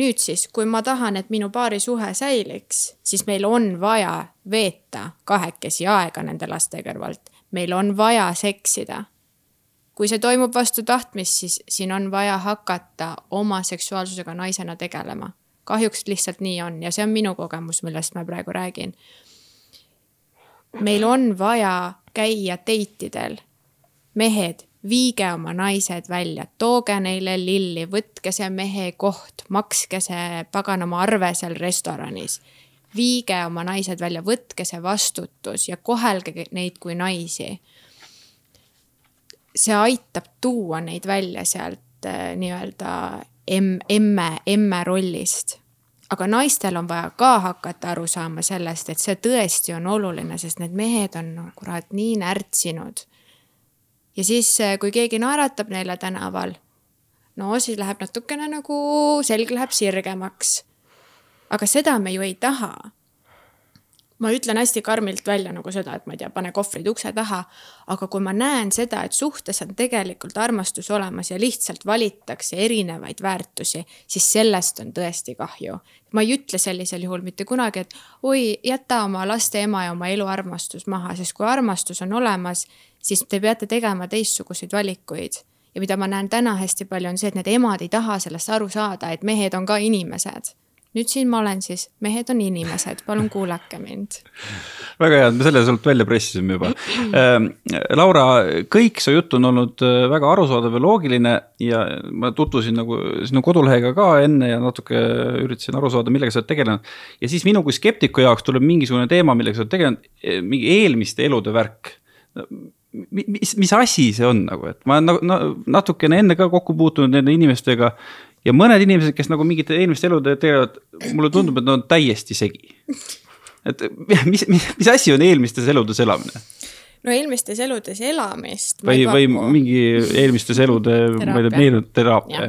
nüüd siis, kui ma tahan, et minu paarisuhe säiliks, siis meil on vaja veeta kahekesi aega nende laste kõrvalt. meil on vaja seksida. kui see toimub vastu tahtmist, siis siin on vaja hakata oma seksuaalsusega naisena tegelema. kahjuks lihtsalt nii on ja see on minu kogemus, millest ma praegu räägin. meil on vaja käia date idel. Mehed viige oma naised välja, tooge neile lilli, võtke see mehe koht, makske see paganama arve seal restoranis. viige oma naised välja, võtke see vastutus ja kohelge neid kui naisi. see aitab tuua neid välja sealt äh, nii-öelda emme, emme rollist aga naistel on vaja ka hakata aru saama sellest, et see tõesti on oluline, sest need mehed on no, kurat nii närtsinud ja siis, eh, kui keegi naeratab neile tänaval, no siis läheb natukene nagu, selg läheb sirgemaks. aga seda me ju ei taha. Ma ütlen hästi karmilt välja nagu seda, et ma ei tea, pane kohvrid ukse taha. aga kui ma näen seda, et suhtes on tegelikult armastus olemas ja lihtsalt valitakse erinevaid väärtusi, siis sellest on tõesti kahju. ma ei ütle sellisel juhul mitte kunagi, et oi, jäta oma laste ema ja oma elu armastus maha, sest kui armastus on olemas, siis te peate tegema teistsuguseid valikuid. ja mida ma näen täna hästi palju, on see, et need emad ei taha sellest aru saada, et mehed on ka inimesed nüüd siin ma olen siis, mehed on inimesed, palun kuulake mind. väga hea, et me selle sult välja pressisime juba äh,. Laura, kõik su jutt on olnud äh, väga arusaadav ja loogiline ja ma tutvusin nagu sinu kodulehega ka enne ja natuke üritasin aru saada, millega sa oled tegelenud. ja siis minu kui skeptiku jaoks tuleb mingisugune teema, millega sa oled tegelenud, mingi eelmiste elude värk mis, mis asi see on nagu, et ma olen nagu natukene enne ka kokku puutunud nende inimestega. Ja mõned inimesed, kes nagu mingite eelmiste elude teevad, mulle tundub, et nad on täiesti segi. et mis, mis, mis asi on eelmistes eludes elamine? no eelmistes eludes elamist. või, või mingi eelmistes elude, ma ei tea, meenuteraapia.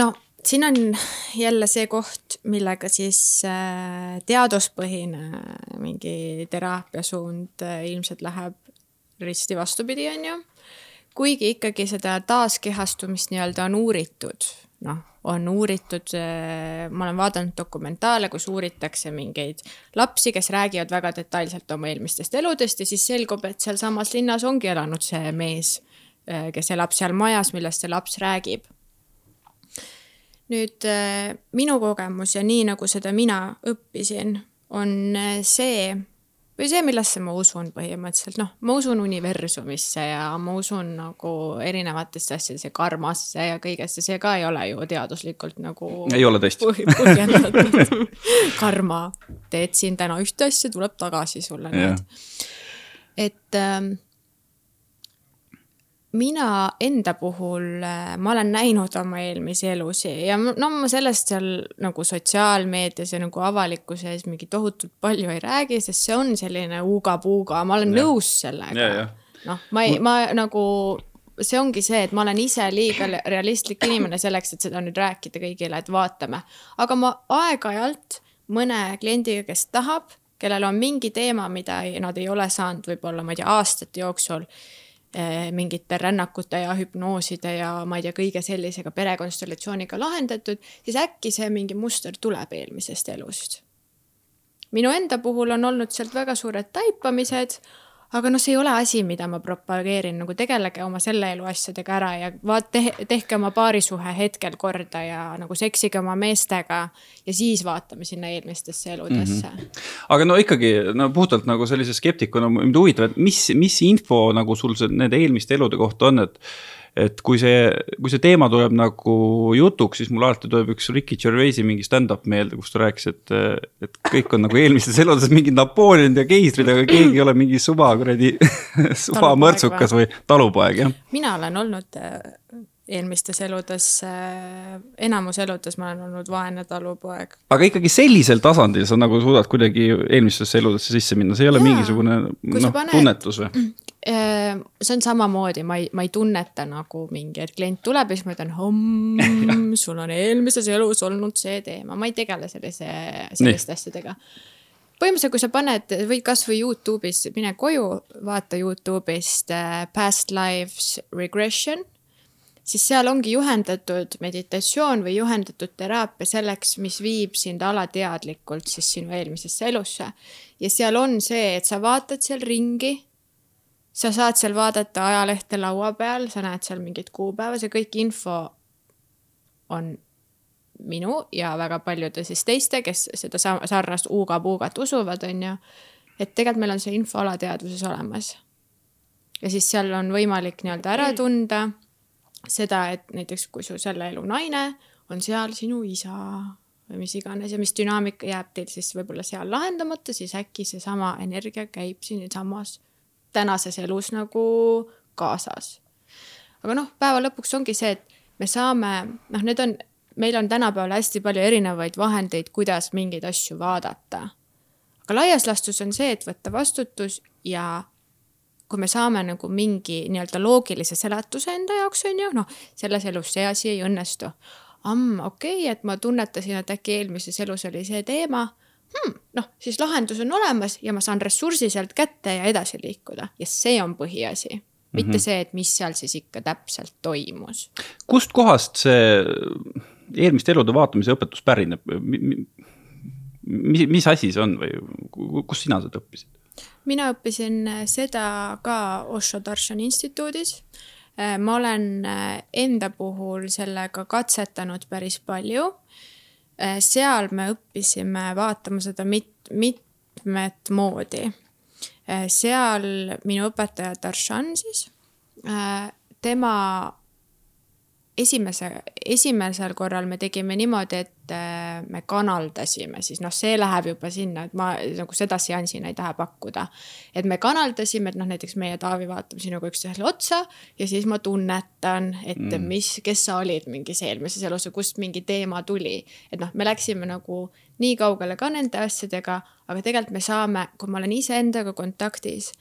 no siin on jälle see koht, millega siis äh, teaduspõhine mingi teraapiasuund äh, ilmselt läheb risti vastupidi, on ju. Kuigi ikkagi seda taaskehastumist nii-öelda on uuritud, noh, on uuritud, ma olen vaadanud dokumentaale, kus uuritakse mingeid lapsi, kes räägivad väga detailselt oma eelmistest eludest ja siis selgub, et sealsamas linnas ongi elanud see mees, kes elab seal majas, millest see laps räägib. nüüd minu kogemus ja nii, nagu seda mina õppisin, on see või see, millesse ma usun põhimõtteliselt, noh, ma usun universumisse ja ma usun nagu erinevatesse asjadesse, karmasse ja kõigesse, see ka ei ole ju teaduslikult nagu. ei ole tõesti põhjendatud karma, teed siin täna ühte asja, tuleb tagasi sulle nüüd. et ähm, mina enda puhul, äh, ma olen näinud oma eelmisi elusid ja no ma sellest seal nagu sotsiaalmeedias ja nagu avalikkuse ees mingi tohutult palju ei räägi, sest see on selline uuga-puuga, ma olen ja. nõus sellega. noh, ma ei, ma nagu, see ongi see, et ma olen ise liiga realistlik inimene selleks, et seda nüüd rääkida kõigile, et vaatame. aga ma aeg-ajalt mõne kliendiga, kes tahab, kellel on mingi teema, mida ei, nad ei ole saanud võib-olla, ma ei tea, aastate jooksul mingite rännakute ja hüpnooside ja ma ei tea, kõige sellisega perekonstellatsiooniga lahendatud, siis äkki see mingi muster tuleb eelmisest elust. minu enda puhul on olnud sealt väga suured taipamised aga noh, see ei ole asi, mida ma propageerin, nagu tegelege oma selle elu asjadega ära ja vaat- te,, tehke oma paarisuhe hetkel korda ja nagu seksige oma meestega. ja siis vaatame sinna eelmistesse eludesse mm. -hmm. aga no ikkagi, no puhtalt nagu sellise skeptikuna mind huvitab, et mis, mis info nagu sul see nende eelmiste elude kohta on, et et kui see, kui see teema tuleb nagu jutuks, siis mul alati tuleb üks Ricky Gervaisi mingi stand-up meelde, kus ta rääkis, et, et kõik on nagu eelmistes eludes mingid Napoleonid ja keisrid, aga keegi ei ole mingi suva kuradi suva mõrtsukas või talupoeg, jah. mina olen olnud äh, eelmistes eludes, äh, enamus eludes ma olen olnud vaene talupoeg. aga ikkagi sellisel tasandil sa nagu suudad kuidagi eelmistesse eludesse sisse minna, see ei ole Jaa, mingisugune noh, tunnetus või? Ehm, see on samamoodi, ma ei, ma ei tunneta nagu mingi, et klient tuleb ja siis ma ütlen, homm, sul on eelmises elus olnud see teema, ma ei tegele sellise, selliste asjadega. põhimõtteliselt, kui sa paned või kasvõi Youtube'is, mine koju, vaata Youtube'ist äh, Past Lives Regression siis seal ongi juhendatud meditatsioon või juhendatud teraapia selleks, mis viib sind alateadlikult siis sinu eelmisesse elusse. ja seal on see, et sa vaatad seal ringi sa saad seal vaadata ajalehte laua peal, sa näed seal mingeid kuupäeva, see kõik info on minu ja väga paljude siis teiste, kes seda sarnast uuga-puugat usuvad, on ju. et tegelikult meil on see info alateadvuses olemas. ja siis seal on võimalik nii-öelda ära tunda seda, et näiteks kui su selle elu naine on seal sinu isa või mis iganes ja mis dünaamika jääb teil siis võib-olla seal lahendamata, siis äkki seesama energia käib siinsamas tänases elus nagu kaasas. aga noh, päeva lõpuks ongi see, et me saame, noh, need on, meil on tänapäeval hästi palju erinevaid vahendeid, kuidas mingeid asju vaadata. aga laias laastus on see, et võtta vastutus ja kui me saame nagu mingi nii-öelda loogilise seletuse enda jaoks, on ju, noh, selles elus see asi ei õnnestu. amm, okei okay,, et ma tunnetasin, et äkki eelmises elus oli see teema hmm, noh, siis lahendus on olemas ja ma saan ressursi sealt kätte ja edasi liikuda ja see on põhiasi mitte mm -hmm. see, et mis seal siis ikka täpselt toimus. kust kohast see eelmiste elude vaatamise õpetus pärineb? mis, mis asi see on või kus sina seda õppisid? Mina õppisin seda ka Osho Darshan instituudis. ma olen enda puhul sellega katsetanud päris palju Äh, seal me õppisime vaatama seda mit-, mitmet moodi. Äh, seal minu õpetaja Darshan siis, äh, tema esimese, esimesel korral me tegime niimoodi, et äh, me kanaldasime, siis noh, see läheb juba sinna, et ma nagu seda seansina ei taha pakkuda. et me kanaldasime, et noh, näiteks meie Taavi vaatab sinuga üksteisele otsa ja siis ma tunnetan, et mm. mis, kes sa olid mingis eelmises elus ja kust mingi teema tuli. et noh, me läksime nagu nii kaugele ka nende asjadega, aga tegelikult me saame, kui ma olen iseendaga kontaktis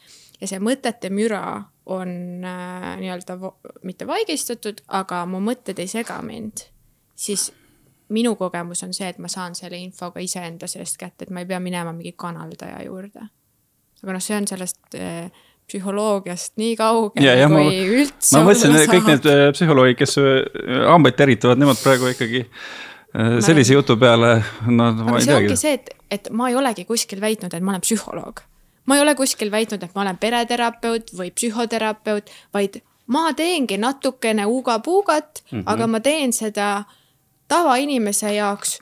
ja see mõtete müra on äh, nii-öelda mitte vaigistatud, aga mu mõtted ei sega mind, siis minu kogemus on see, et ma saan selle info ka iseenda seest kätte, et ma ei pea minema mingi kanaldaja juurde. aga noh, see on sellest äh, psühholoogiast nii kaugel Ja, ja kui ma- üldse ma mõtlesin, et kõik need äh, psühholoogid, kes äh, hambaid teritavad, nemad praegu ikkagi äh, sellise jutu peale, no ma ei see teagi ongi. see, et, et ma ei olegi kuskil väitnud, et ma olen psühholoog. Ma ei ole kuskil väitnud, et ma olen pereterapeut või psühhoterapeut, vaid ma teengi natukene uga-puugat mm, -hmm. aga ma teen seda tavainimese jaoks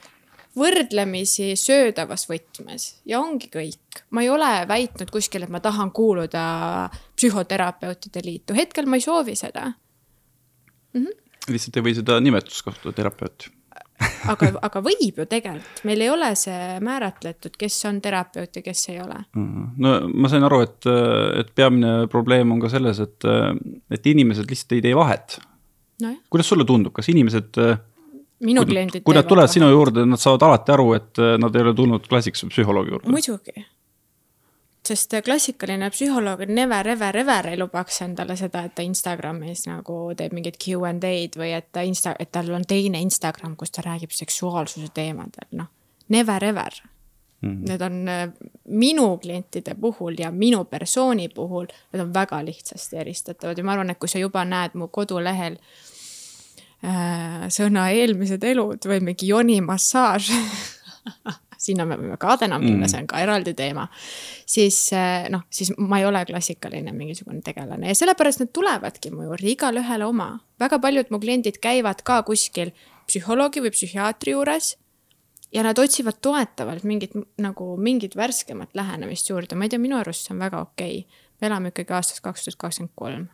võrdlemisi söödavas võtmes ja ongi kõik. ma ei ole väitnud kuskil, et ma tahan kuuluda psühhoterapeutide liitu, hetkel ma ei soovi seda. lihtsalt ei või seda nimetust kasutada, terapeut. aga, aga võib ju tegelikult, meil ei ole see määratletud, kes on terapeut ja kes ei ole. no ma sain aru, et, et peamine probleem on ka selles, et, et inimesed lihtsalt ei tee vahet. nojah, kuidas sulle tundub, kas inimesed, minu kliendid kui nad tulevad vahet. sinu juurde, nad saavad alati aru, et nad ei ole tulnud klassikalise psühholoogi juurde? muidugi. Sest klassikaline psühholoog never ever ever ei lubaks endale seda, et ta Instagramis nagu teeb mingeid Q and A-d või et ta insta, et tal on teine Instagram, kus ta räägib seksuaalsuse teemadel, noh. Never ever mm. -hmm. Need on äh, minu klientide puhul ja minu persooni puhul, need on väga lihtsasti eristatavad ja ma arvan, et kui sa juba näed mu kodulehel äh, sõna eelmised elud või mingi jonimassaaž sinna me võime ka täna minna, see on ka eraldi teema. siis äh, noh, siis ma ei ole klassikaline mingisugune tegelane ja sellepärast nad tulevadki mu juurde, igalühele oma. väga paljud mu kliendid käivad ka kuskil psühholoogi või psühhiaatri juures ja nad otsivad toetavalt mingit nagu mingit värskemat lähenemist juurde, ma ei tea, minu arust see on väga okei okay.. me elame ikkagi aastas kaks tuhat kakskümmend kolm.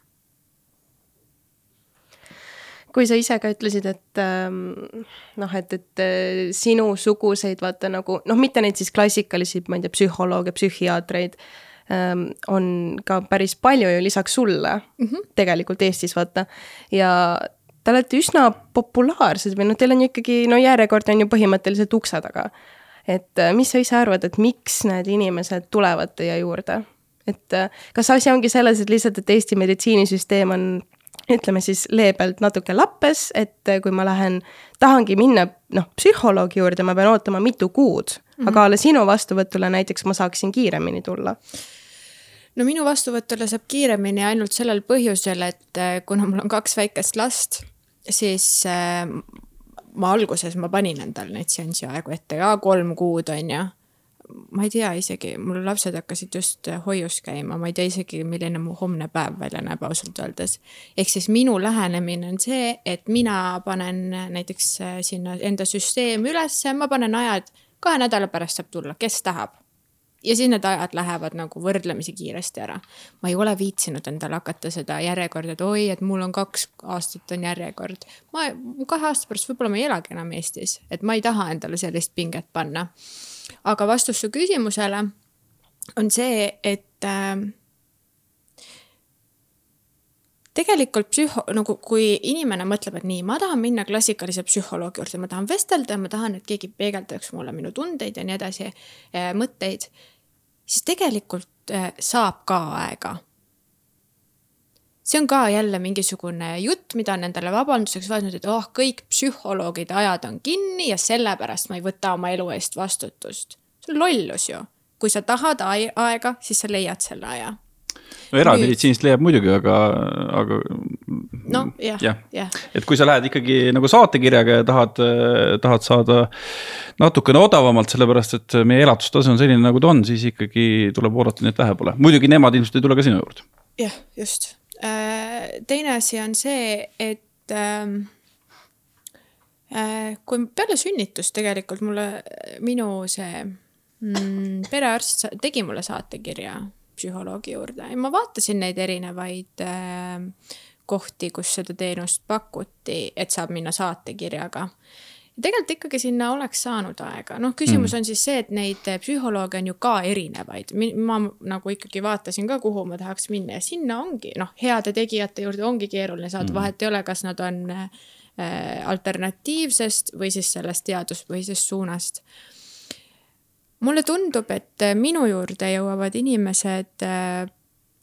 Kui sa ise ka ütlesid, et ähm, noh, et, et äh, sinusuguseid vaata nagu noh, mitte neid siis klassikalisi, ma ei tea, psühholooge, psühhiaatreid ähm, on ka päris palju ju lisaks sulle mm -hmm. tegelikult Eestis vaata ja te olete üsna populaarsed või noh, teil on ju ikkagi no järjekord on ju põhimõtteliselt ukse taga. et äh, mis sa ise arvad, et miks need inimesed tulevad teie juurde? et äh, kas asi ongi selles, et lihtsalt, et Eesti meditsiinisüsteem on ütleme siis leebelt natuke lappes, et äh, kui ma lähen, tahangi minna noh, psühholoogi juurde, ma pean ootama mitu kuud mm, -hmm. aga alles sinu vastuvõtule näiteks ma saaksin kiiremini tulla. no minu vastuvõtule saab kiiremini ainult sellel põhjusel, et äh, kuna mul on kaks väikest last, siis äh, ma alguses ma panin endale neid seansi aegu ette ka kolm kuud, on ju. Ma ei tea isegi, mul lapsed hakkasid just äh, hoius käima, ma ei tea isegi, milline mu homne päev välja näeb ausalt öeldes. ehk siis minu lähenemine on see, et mina panen näiteks äh, sinna enda süsteemi ülesse, ma panen aja, et kahe nädala pärast saab tulla, kes tahab ja siis need ajad lähevad nagu võrdlemisi kiiresti ära. ma ei ole viitsinud endale hakata seda järjekorda, et oi, et mul on kaks aastat on järjekord. ma kahe aasta pärast võib-olla ma ei elagi enam Eestis, et ma ei taha endale sellist pinget panna. Aga vastus su küsimusele on see, et äh, tegelikult psühho, nagu kui inimene mõtleb, et nii, ma tahan minna klassikalise psühholoogi juurde, ma tahan vestelda, ma tahan, et keegi peegeldaks mulle minu tundeid ja nii edasi, mõtteid, siis tegelikult äh, saab ka aega. See on ka jälle mingisugune jutt, mida on endale vabanduseks võetud, et oh, kõik psühholoogide ajad on kinni ja sellepärast ma ei võta oma elu eest vastutust. see on lollus ju. kui sa tahad aega, siis sa leiad selle aja no erameditsiinist leiab muidugi, aga, aga noh, jah, jah jah. et kui sa lähed ikkagi nagu saatekirjaga ja tahad, tahad saada natukene odavamalt, sellepärast et meie elatustase on selline, nagu ta on, siis ikkagi tuleb oodata, nii et vähe pole. muidugi nemad ilmselt ei tule ka sinu juurde. jah, just. Teine asi on see, et ähm, äh, kui peale sünnitust tegelikult mulle, minu see mm, perearst tegi mulle saatekirja psühholoogi juurde ja ma vaatasin neid erinevaid äh, kohti, kus seda teenust pakuti, et saab minna saatekirjaga ja tegelikult ikkagi sinna oleks saanud aega, noh, küsimus on siis see, et neid eh, psühholooge on ju ka erinevaid, ma nagu ikkagi vaatasin ka, kuhu ma tahaks minna ja sinna ongi noh, heade tegijate juurde ongi keeruline saada, vahet ei ole, kas nad on äh, alternatiivsest või siis sellest teaduspõhisest suunast. Mulle tundub, et äh, minu juurde jõuavad inimesed äh,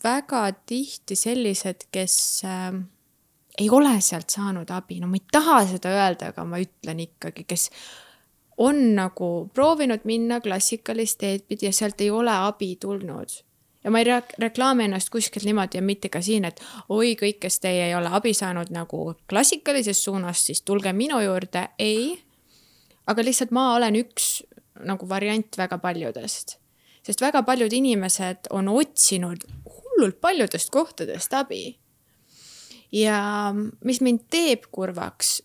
väga tihti sellised, kes äh, ei ole sealt saanud abi, no ma ei taha seda öelda, aga ma ütlen ikkagi, kes on nagu proovinud minna klassikalist teed pidi ja sealt ei ole abi tulnud. ja ma ei re reklaami ennast kuskilt niimoodi ja mitte ka siin, et oi, kõik, kes teie ei ole abi saanud nagu klassikalises suunas, siis tulge minu juurde, ei. aga lihtsalt ma olen üks nagu variant väga paljudest, sest väga paljud inimesed on otsinud hullult paljudest kohtadest abi. Ja mis mind teeb kurvaks,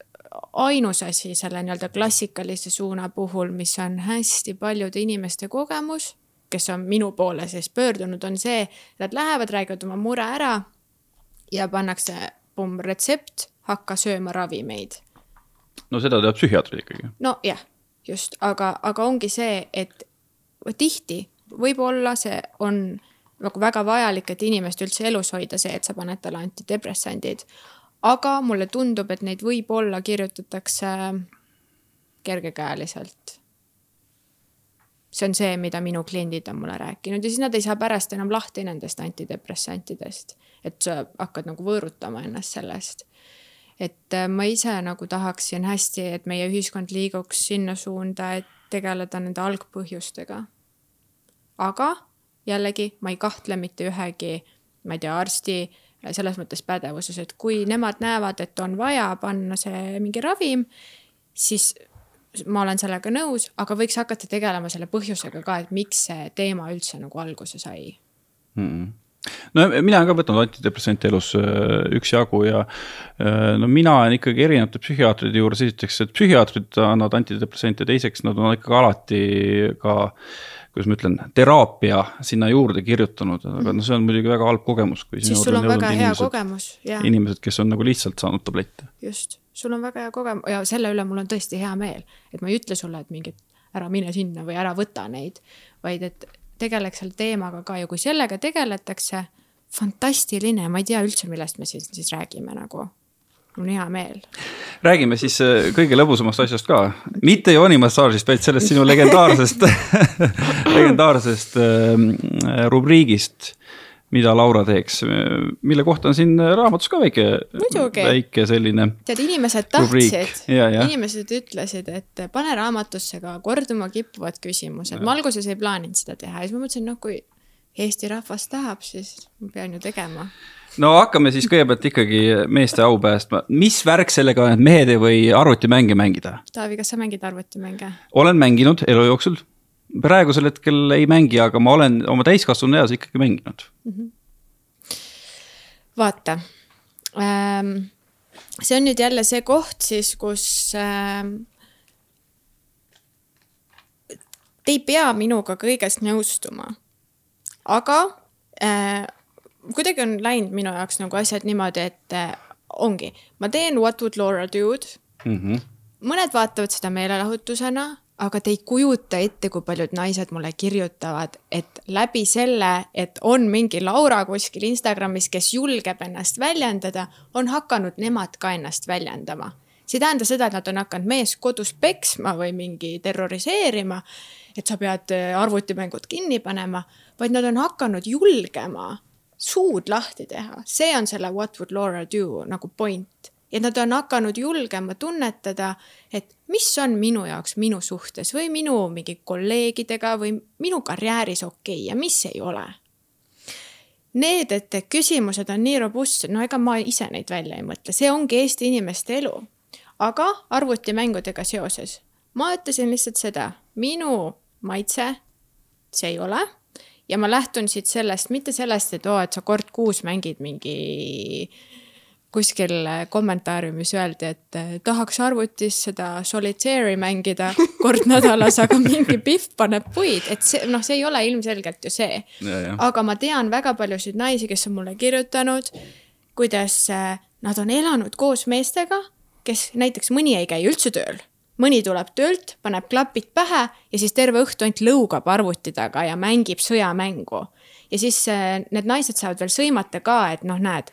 ainus asi selle nii-öelda klassikalise suuna puhul, mis on hästi paljude inimeste kogemus, kes on minu poole siis pöördunud, on see, nad lähevad, räägivad oma mure ära ja pannakse pumm retsept, hakka sööma ravimeid. no seda teevad psühhiaatrid ikkagi. nojah, just, aga, aga ongi see, et tihti võib-olla see on nagu väga vajalik, et inimest üldse elus hoida, see, et sa paned talle antidepressandid. aga mulle tundub, et neid võib-olla kirjutatakse kergekäeliselt. see on see, mida minu kliendid on mulle rääkinud ja siis nad ei saa pärast enam lahti nendest antidepressantidest. et sa hakkad nagu võõrutama ennast sellest et äh, ma ise nagu tahaksin hästi, et meie ühiskond liiguks sinna suunda, et tegeleda nende algpõhjustega. aga jällegi ma ei kahtle mitte ühegi, ma ei tea, arsti selles mõttes pädevuses, et kui nemad näevad, et on vaja panna see mingi ravim, siis ma olen sellega nõus, aga võiks hakata tegelema selle põhjusega ka, et miks see teema üldse nagu alguse sai mm. -mm no mina olen ka võtnud antidepressante elus äh, üksjagu ja äh, no mina olen ikkagi erinevate psühhiaatride juures, esiteks, et psühhiaatrid annavad antidepressante, teiseks nad on ikkagi alati ka kuidas ma ütlen, teraapia sinna juurde kirjutanud, aga noh, see on muidugi väga halb kogemus. siis sul on väga hea inimesed, kogemus, jah. inimesed, kes on nagu lihtsalt saanud tablette. just, sul on väga hea kogemus ja selle üle mul on tõesti hea meel, et ma ei ütle sulle, et mingit ära mine sinna või ära võta neid, vaid et tegeleks selle teemaga ka ja kui sellega tegeletakse, fantastiline, ma ei tea üldse, millest me siis, siis räägime nagu. Mul on hea meel. räägime siis äh, kõige lõbusamast asjast ka, mitte joonimassaažist, vaid sellest sinu legendaarsest legendaarsest äh, rubriigist, mida Laura teeks, mille kohta on siin raamatus ka väike, väike selline. tead, inimesed tahtsid, inimesed ütlesid, et pane raamatusse ka korduma kippuvad küsimused, ma alguses ei plaaninud seda teha ja siis ma mõtlesin, noh, kui Eesti rahvas tahab, siis ma pean ju tegema. No hakkame siis kõigepealt ikkagi meeste au päästma, mis värk sellega on, et mehed ei või arvutimänge mängida? Taavi, kas sa mängid arvutimänge? olen mänginud elu jooksul, praegusel hetkel ei mängi, aga ma olen oma täiskasvanu eas ikkagi mänginud mm. -hmm. vaata ähm,, see on nüüd jälle see koht siis, kus ähm, te ei pea minuga kõigest nõustuma, aga äh, kuidagi on läinud minu jaoks nagu asjad niimoodi, et äh, ongi, ma teen What would Laura do'd mm. -hmm. mõned vaatavad seda meelelahutusena, aga te ei kujuta ette, kui paljud naised mulle kirjutavad, et läbi selle, et on mingi Laura kuskil Instagramis, kes julgeb ennast väljendada, on hakanud nemad ka ennast väljendama. see ei tähenda seda, et nad on hakanud meest kodus peksma või mingi terroriseerima, et sa pead äh, arvutimängud kinni panema, vaid nad on hakanud julgema suud lahti teha, see on selle what would Laura do nagu point. Ja nad on hakanud julgema tunnetada, et mis on minu jaoks minu suhtes või minu mingi kolleegidega või minu karjääris okei okay ja mis ei ole. Need, et küsimused on nii robustsed, no ega ma ise neid välja ei mõtle, see ongi Eesti inimeste elu. aga arvutimängudega seoses, ma ütlesin lihtsalt seda, minu maitse see ei ole ja ma lähtun siit sellest, mitte sellest, et oo, et sa kord kuus mängid mingi kuskil kommentaariumis öeldi, et eh, tahaks arvutis seda solitaire'i mängida kord nädalas, aga mingi Pihv paneb puid, et see noh, see ei ole ilmselgelt ju see. aga ma tean väga paljusid naisi, kes on mulle kirjutanud, kuidas eh, nad on elanud koos meestega, kes näiteks mõni ei käi üldse tööl mõni tuleb töölt, paneb klapid pähe ja siis terve õhtu ainult lõugab arvuti taga ja mängib sõjamängu. ja siis äh, need naised saavad veel sõimata ka, et noh, näed,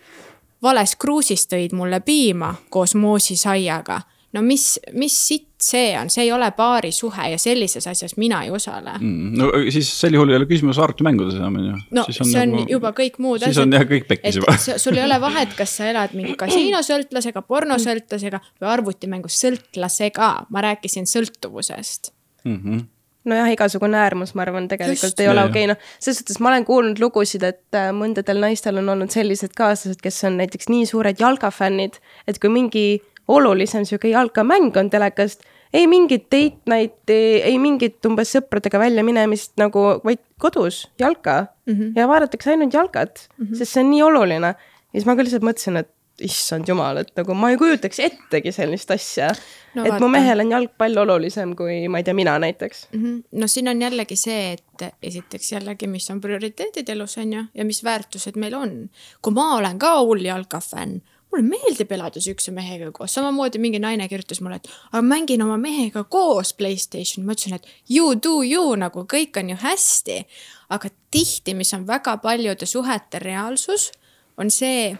vales kruusis tõid mulle piima koos moosisaiaga no mis, mis sitt see on, see ei ole paarisuhe ja sellises asjas mina ei osale mm,. no siis sel juhul ei ole küsimus arvutimängudes enam on ju. no siis on see on nagu, juba kõik muud asjad. siis on jah kõik pekkis juba. sul ei ole vahet, kas sa elad mingi kasiinosõltlasega, pornosõltlasega või arvutimängus sõltlasega, ma rääkisin sõltuvusest mm. -hmm nojah, igasugune äärmus, ma arvan, tegelikult Just, ei ole okei okay., noh, selles suhtes ma olen kuulnud lugusid, et äh, mõndadel naistel on olnud sellised kaaslased, kes on näiteks nii suured jalkafännid, et kui mingi olulisem sihuke jalkamäng on telekast, ei mingit date night'i, ei mingit umbes sõpradega väljaminemist nagu, vaid kodus jalka mm -hmm. ja vaadatakse ainult jalkat mm, -hmm. sest see on nii oluline. ja siis ma ka lihtsalt mõtlesin, et issand jumal, et nagu ma ei kujutaks ettegi sellist asja no,. et vaata. mu mehel on jalgpall olulisem kui, ma ei tea, mina näiteks mm. -hmm. no siin on jällegi see, et esiteks jällegi, mis on prioriteedid elus, on ju, ja mis väärtused meil on. kui ma olen ka hull jalkafänn, mulle meeldib elada siukse mehega koos, samamoodi mingi naine kirjutas mulle, et aga mängin oma mehega koos Playstationi, ma ütlesin, et you do you nagu kõik on ju hästi. aga tihti, mis on väga paljude suhete reaalsus, on see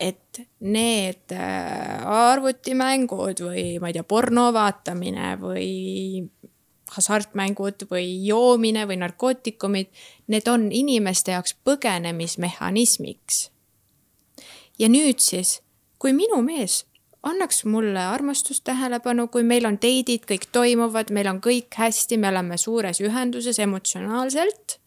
et need äh, arvutimängud või ma ei tea, porno vaatamine või hasartmängud või joomine või narkootikumid, need on inimeste jaoks põgenemismehhanismiks. ja nüüd siis, kui minu mees annaks mulle armastust, tähelepanu, kui meil on date'id, kõik toimuvad, meil on kõik hästi, me oleme suures ühenduses emotsionaalselt.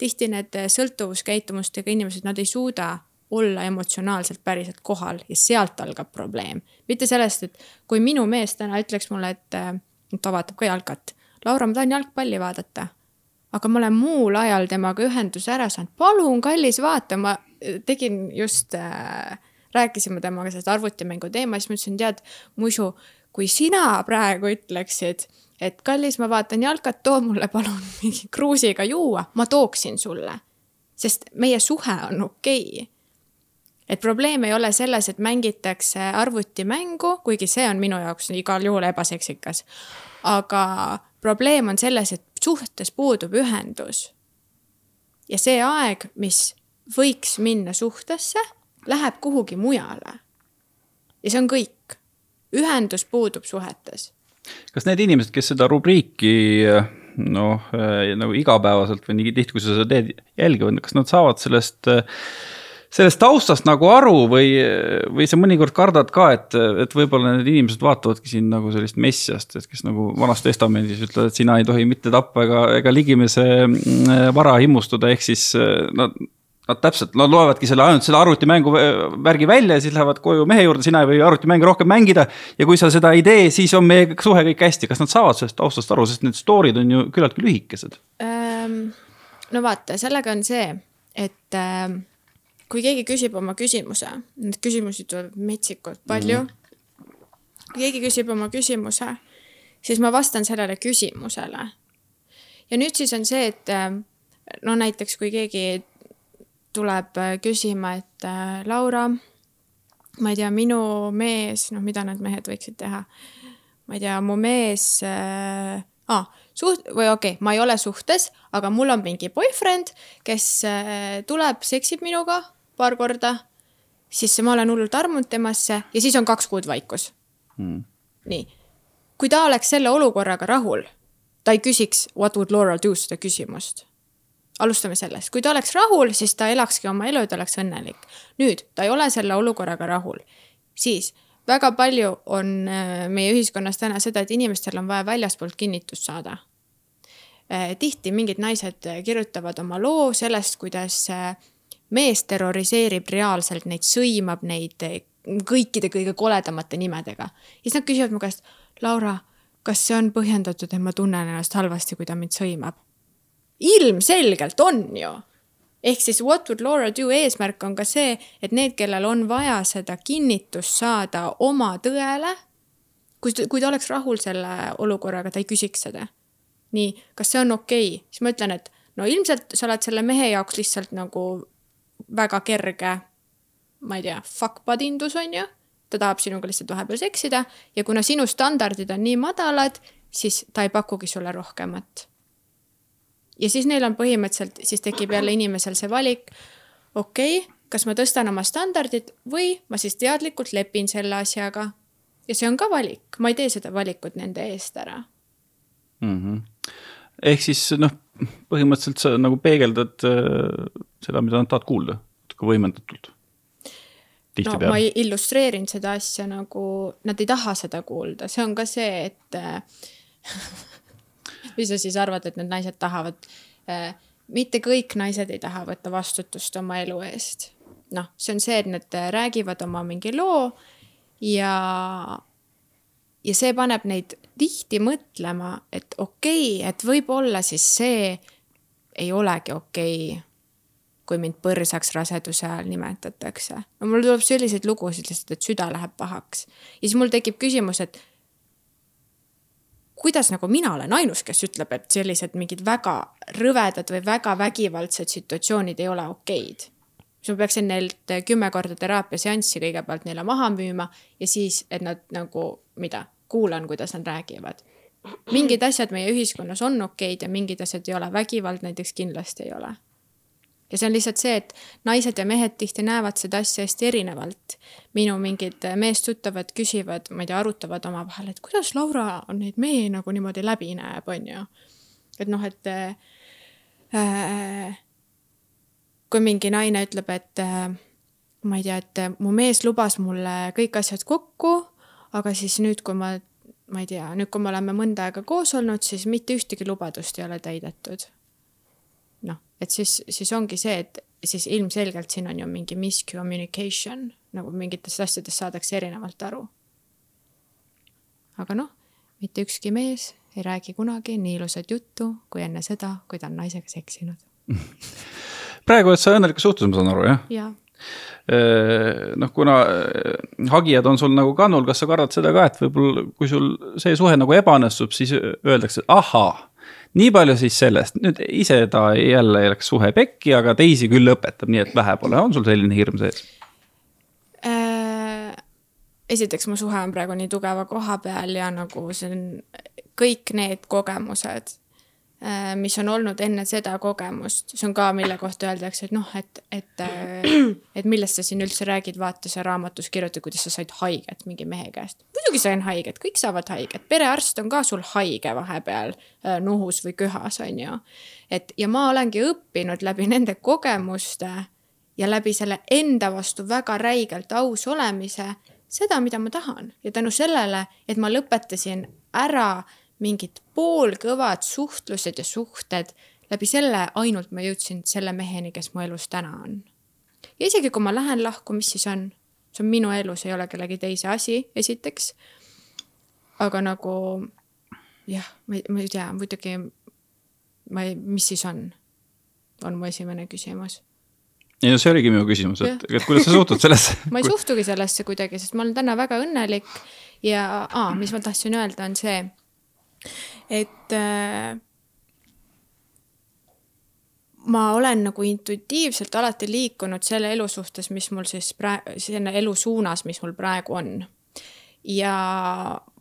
tihti need sõltuvuskäitumustega inimesed, nad ei suuda olla emotsionaalselt päriselt kohal ja sealt algab probleem. mitte sellest, et kui minu mees täna ütleks mulle, et äh, ta vaatab ka jalkat. Laura, ma tahan jalgpalli vaadata. aga ma olen muul ajal temaga ühenduse ära saanud, palun, kallis, vaata, ma äh, tegin just äh,, rääkisime temaga sellest arvutimängu teema, siis ma ütlesin, tead, muisu, kui sina praegu ütleksid, et kallis, ma vaatan jalkat, too mulle palun mingi kruusiga juua, ma tooksin sulle. sest meie suhe on okei okay et probleem ei ole selles, et mängitakse arvutimängu, kuigi see on minu jaoks igal juhul ebaseksikas. aga probleem on selles, et suhtes puudub ühendus. ja see aeg, mis võiks minna suhtesse, läheb kuhugi mujale. ja see on kõik. ühendus puudub suhetes. kas need inimesed, kes seda rubriiki noh, nagu igapäevaselt või nii tihti, kui sa seda teed, jälgivad, kas nad saavad sellest äh, sellest taustast nagu aru või, või sa mõnikord kardad ka, et, et võib-olla need inimesed vaatavadki sind nagu sellist messiast, et kes nagu vanas testamendis ütlevad, et sina ei tohi mitte tappa ega, ega ligimese mm, vara himustada, ehk siis nad Nad täpselt, nad loevadki selle ainult selle arvutimängu värgi välja ja siis lähevad koju mehe juurde, sina ei või arvutimänge rohkem mängida. ja kui sa seda ei tee, siis on meie suhe kõik hästi, kas nad saavad sellest taustast aru, sest need story'd on ju küllaltki lühikesed ähm,? no vaata, sellega on see, et ähm, kui keegi küsib oma küsimuse, neid küsimusi tuleb metsikult palju mm. -hmm. kui keegi küsib oma küsimuse, siis ma vastan sellele küsimusele. ja nüüd siis on see, et no näiteks kui keegi tuleb küsima, et Laura, ma ei tea, minu mees, noh, mida need mehed võiksid teha. ma ei tea, mu mees äh, ah, suht- või okei okay,, ma ei ole suhtes, aga mul on mingi boyfriend, kes äh, tuleb, seksib minuga paar korda, siis ma olen hullult armunud temasse ja siis on kaks kuud vaikus. Hmm.. nii, kui ta oleks selle olukorraga rahul, ta ei küsiks what would Laura do? seda küsimust. alustame sellest, kui ta oleks rahul, siis ta elakski oma elu ja ta oleks õnnelik. nüüd, ta ei ole selle olukorraga rahul, siis väga palju on äh, meie ühiskonnas täna seda, et inimestel on vaja väljaspoolt kinnitust saada. Äh, tihti mingid naised kirjutavad oma loo sellest, kuidas äh, mees terroriseerib reaalselt neid, sõimab neid kõikide kõige koledamate nimedega. ja siis nad küsivad mu käest, Laura, kas see on põhjendatud, et ma tunnen ennast halvasti, kui ta mind sõimab? ilmselgelt on ju. ehk siis what would Laura do eesmärk on ka see, et need, kellel on vaja seda kinnitust saada oma tõele, kui, kui ta oleks rahul selle olukorraga, ta ei küsiks seda. nii, kas see on okei okay?, siis ma ütlen, et no ilmselt sa oled selle mehe jaoks lihtsalt nagu väga kerge, ma ei tea, fuck-padindus on ju. ta tahab sinuga lihtsalt vahepeal seksida ja kuna sinu standardid on nii madalad, siis ta ei pakugi sulle rohkemat. ja siis neil on põhimõtteliselt, siis tekib jälle inimesel see valik, okei okay,, kas ma tõstan oma standardid või ma siis teadlikult lepin selle asjaga. ja see on ka valik, ma ei tee seda valikut nende eest ära mm. -hmm. ehk siis noh, põhimõtteliselt sa nagu peegeldad äh seda, mida nad tahavad kuulda, natuke võimendatult. no ma illustreerin seda asja nagu, nad ei taha seda kuulda, see on ka see, et mis sa siis arvad, et need naised tahavad? mitte kõik naised ei taha võtta vastutust oma elu eest. noh, see on see, et nad räägivad oma mingi loo ja, ja see paneb neid tihti mõtlema, et okei okay,, et võib-olla siis see ei olegi okei okay, kui mind põrsaks raseduse ajal nimetatakse. no mul tuleb selliseid lugusid lihtsalt, et süda läheb pahaks. ja siis mul tekib küsimus, et kuidas nagu mina olen ainus, kes ütleb, et sellised mingid väga rõvedad või väga vägivaldsed situatsioonid ei ole okeid. Siis ma peaksin neilt kümme korda teraapiaseanssi kõigepealt neile maha müüma ja siis, et nad nagu, mida, kuulan, kuidas nad räägivad. mingid asjad meie ühiskonnas on okeid ja mingid asjad ei ole, vägivald näiteks kindlasti ei ole ja see on lihtsalt see, et naised ja mehed tihti näevad seda asja hästi erinevalt. minu mingid meestuttavad küsivad, ma ei tea, arutavad omavahel, et kuidas Laura neid mehi nagu niimoodi läbi näeb, on ju. et noh, et äh, kui mingi naine ütleb, et äh, ma ei tea, et mu mees lubas mulle kõik asjad kokku, aga siis nüüd, kui ma, ma ei tea, nüüd, kui me oleme mõnda aega koos olnud, siis mitte ühtegi lubadust ei ole täidetud noh, et siis, siis ongi see, et siis ilmselgelt siin on ju mingi miscommunication, nagu mingitest asjadest saadakse erinevalt aru. aga noh, mitte ükski mees ei räägi kunagi nii ilusat juttu kui enne seda, kui ta on naisega seksinud. praegu oled sa õnnelikus suhtes, ma saan aru, jah? äh, noh, kuna äh, hagijad on sul nagu kannul, kas sa kardad seda ka, et võib-olla kui sul see suhe nagu ebaõnnestub, siis öeldakse, et ahaa nii palju siis sellest, nüüd ise ta jälle läks suhe pekki, aga teisi küll õpetab, nii et vähe pole, on sul selline hirm sees? Esiteks, mu suhe on praegu nii tugeva koha peal ja nagu see on kõik need kogemused mis on olnud enne seda kogemust, see on ka, mille kohta öeldakse, et noh, et, et, äh, et millest sa siin üldse räägid, vaata sa raamatus kirjutad, kuidas sa said haiget mingi mehe käest. muidugi sain haiget, kõik saavad haiget, perearst on ka sul haige vahepeal äh, nuhus või köhas, on ju. et ja ma olengi õppinud läbi nende kogemuste ja läbi selle enda vastu väga räigelt aus olemise seda, mida ma tahan. Ja tänu sellele, et ma lõpetasin ära mingid poolkõvad suhtlused ja suhted, läbi selle ainult ma jõudsin selle meheni, kes mu elus täna on. ja isegi kui ma lähen lahku, mis siis on? see on minu elu, see ei ole kellegi teise asi, esiteks. aga nagu jah, ma ei, ma ei tea, muidugi ma ei, mis siis on, on mu esimene küsimus ei no see oligi minu küsimus, et, et kuidas sa suhtud sellesse ma ei suhtugi sellesse kuidagi, sest ma olen täna väga õnnelik ja aa, mis ma tahtsin öelda, on see, et äh, ma olen nagu intuitiivselt alati liikunud selle elu suhtes, mis mul siis praegu, selle elu suunas, mis mul praegu on. ja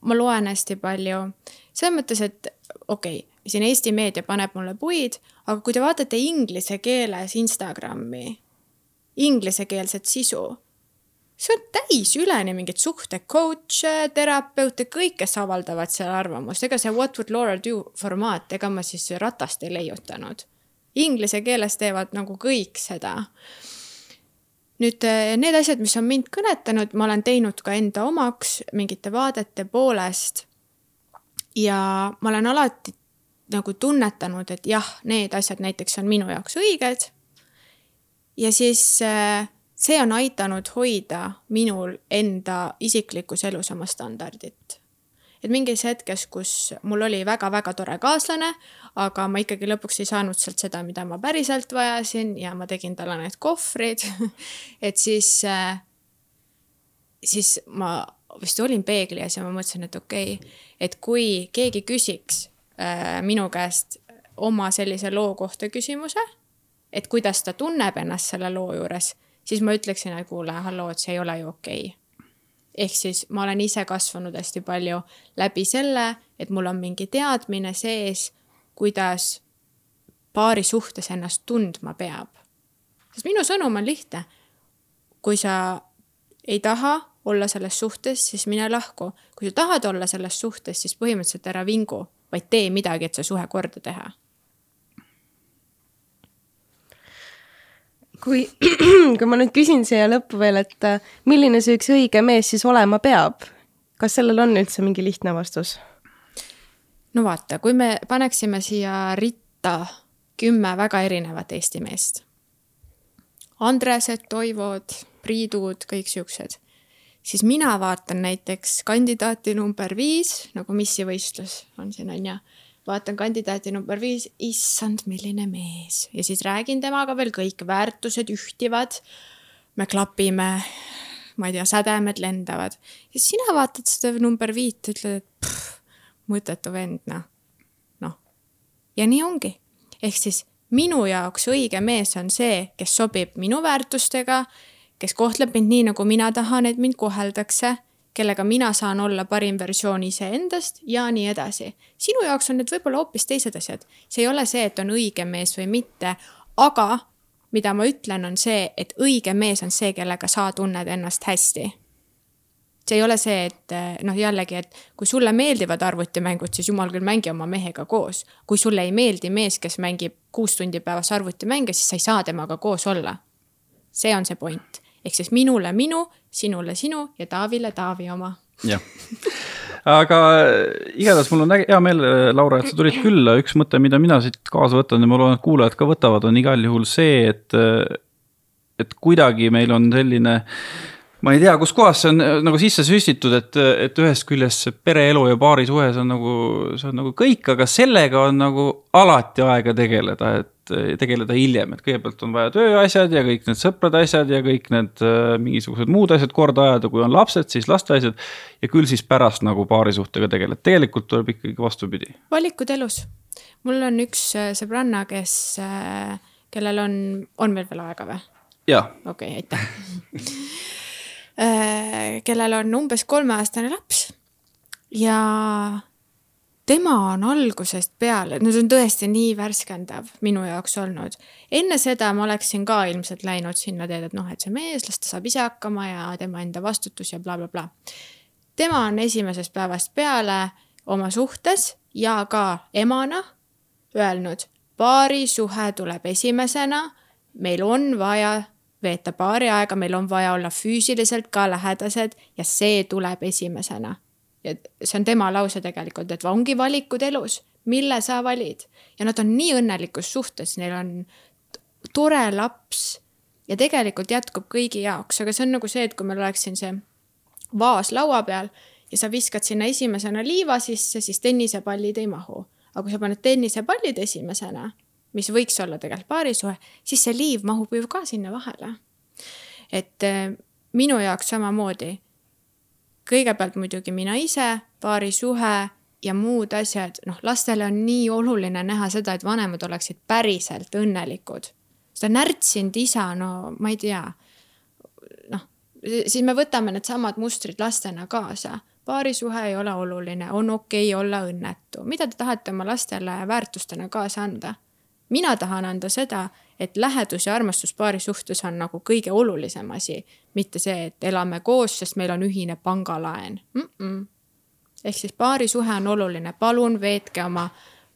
ma loen hästi palju, selles mõttes, et okei okay,, siin Eesti meedia paneb mulle puid, aga kui te vaatate inglise keeles Instagrami, inglisekeelset sisu see on täis üleni mingeid suhte coach'e, terapeute, kõik, kes avaldavad seal arvamust, ega see What would Laura do formaat, ega ma siis ratast ei leiutanud. Inglise keeles teevad nagu kõik seda. nüüd eh, need asjad, mis on mind kõnetanud, ma olen teinud ka enda omaks mingite vaadete poolest. ja ma olen alati nagu tunnetanud, et jah, need asjad näiteks on minu jaoks õiged. ja siis äh, see on aidanud hoida minul enda isiklikus elus oma standardit. et mingis hetkes, kus mul oli väga-väga tore kaaslane, aga ma ikkagi lõpuks ei saanud sealt seda, mida ma päriselt vajasin ja ma tegin talle need kohvrid et siis, äh, siis ma vist olin peegli ees ja ma mõtlesin, et okei okay,, et kui keegi küsiks äh, minu käest oma sellise loo kohta küsimuse, et kuidas ta tunneb ennast selle loo juures siis ma ütleksin, et kuule, halloo, et see ei ole ju okei okay. ehk siis ma olen ise kasvanud hästi palju läbi selle, et mul on mingi teadmine sees, kuidas paari suhtes ennast tundma peab. sest minu sõnum on lihtne. kui sa ei taha olla selles suhtes, siis mine lahku. kui sa tahad olla selles suhtes, siis põhimõtteliselt ära vingu, vaid tee midagi, et see suhe korda teha kui, kui ma nüüd küsin siia lõppu veel, et äh, milline see üks õige mees siis olema peab, kas sellel on üldse mingi lihtne vastus? no vaata, kui me paneksime siia ritta kümme väga erinevat Eesti meest. Andresed, Toivod, Priidud, kõik siuksed. siis mina vaatan näiteks kandidaati number viis, nagu missivõistlus on siin on ju. Vaatan kandidaati number viis, issand, milline mees. Ja siis räägin temaga veel. Kõik väärtused ühtivad. me klapime, ma ei tea, sädemed lendavad. Ja sina vaatad seda number viit, ütled, et pff, mõttetu vend, noh. noh, ja nii ongi. Ehk siis minu jaoks õige mees on see, kes sobib minu väärtustega, kes kohtleb mind nii, nagu mina tahan, et mind koheldakse, kellega mina saan olla parim versioon iseendast ja nii edasi. sinu jaoks on need võib-olla hoopis teised asjad. see ei ole see, et on õige mees või mitte, aga mida ma ütlen, on see, et õige mees on see, kellega sa tunned ennast hästi see ei ole see, et eh, noh, jällegi, et kui sulle meeldivad arvutimängud, siis jumal küll, mängi oma mehega koos. kui sulle ei meeldi mees, kes mängib kuus tundi päevas arvutimänge, siis sa ei saa temaga koos olla. see on see point, ehk siis minule minu, sinule sinu ja Taavile Taavi oma. jah, aga igatahes mul on hea meel, Laura, et sa tulid külla, üks mõte, mida mina siit kaasa võtan ja ma loodan, et kuulajad ka võtavad, on igal juhul see, et et kuidagi meil on selline ma ei tea, kuskohast see on äh, nagu sisse süstitud, et, et ühest küljest see pereelu ja paarisuhe, see on nagu, see on nagu kõik, aga sellega on nagu alati aega tegeleda, et äh, tegeleda hiljem, et kõigepealt on vaja tööasjad ja kõik need sõprade asjad ja kõik need äh, mingisugused muud asjad korda ajada, kui on lapsed, siis laste asjad. ja küll siis pärast nagu paarisuhtega tegeled, tegelikult tuleb ikkagi vastupidi. valikud elus. mul on üks sõbranna, kes, kellel on, on meil veel aega või? jaa. okei okay,, aitäh Äh, kellel on umbes kolmeaastane laps ja tema on algusest peale, no see on tõesti nii värskendav minu jaoks olnud. enne seda ma oleksin ka ilmselt läinud sinna teed, et noh, et see mees, las ta saab ise hakkama ja tema enda vastutus ja blablabla bla, bla. tema on esimesest päevast peale oma suhtes ja ka emana öelnud, paarisuhe tuleb esimesena, meil on vaja veeta paari aega, meil on vaja olla füüsiliselt ka lähedased ja see tuleb esimesena. Ja see on tema lause tegelikult, et ongi valikud elus, mille sa valid ja nad on nii õnnelikus suhtes, neil on tore laps ja tegelikult jätkub kõigi jaoks, aga see on nagu see, et kui meil oleks siin see vaas laua peal ja sa viskad sinna esimesena liiva sisse, siis tennisepallid ei mahu. aga kui sa paned tennisepallid esimesena mis võiks olla tegelikult paarisuhe, siis see liiv mahub ju ka sinna vahele. et äh, minu jaoks samamoodi. Kõigepealt muidugi mina ise, paarisuhe ja muud asjad, noh, lastele on nii oluline näha seda, et vanemad oleksid päriselt õnnelikud. seda närtsinud isa, no ma ei tea, noh, siis me võtame needsamad mustrid lastena kaasa paarisuhe ei ole oluline, on okei okay olla õnnetu. mida te tahate oma lastele väärtustena kaasa anda? Mina tahan anda seda, et lähedus ja armastus paari suhtes on nagu kõige olulisem asi, mitte see, et elame koos, sest meil on ühine pangalaen mm. -mm. ehk siis paarisuhe on oluline, palun veetke oma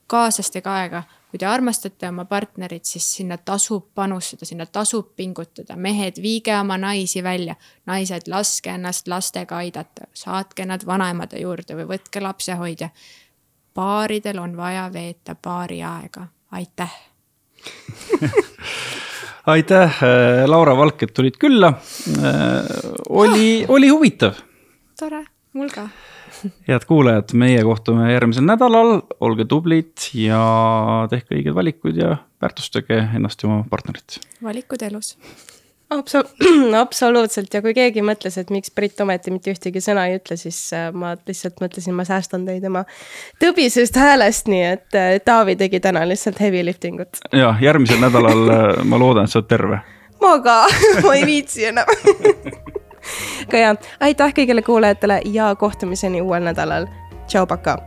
kaaslastega aega. kui te armastate oma partnerit, siis sinna tasub panustada, sinna tasub pingutada, mehed, viige oma naisi välja, naised, laske ennast lastega aidata, saatke nad vanaemade juurde või võtke lapsehoidja. paaridel on vaja veeta paari aega aitäh aitäh, äh, Laura Valk, et tulid külla. Äh, oli, oli huvitav. tore, mul ka head kuulajad, meie kohtume järgmisel nädalal, olge tublid ja tehke õigeid valikuid ja väärtustage ennast ja oma partnerit. valikud elus Absol absoluutselt ja kui keegi mõtles, et miks Brit ometi mitte ühtegi sõna ei ütle, siis äh, ma lihtsalt mõtlesin, ma säästan teid tema tõbisest häälest, nii et äh, Taavi tegi täna lihtsalt heavy lifting ut. ja järgmisel nädalal äh, ma loodan, et sa oled terve. ma ka ma ei viitsi enam aga ja, aitäh kõigile kuulajatele ja kohtumiseni uuel nädalal. tšau, pakaa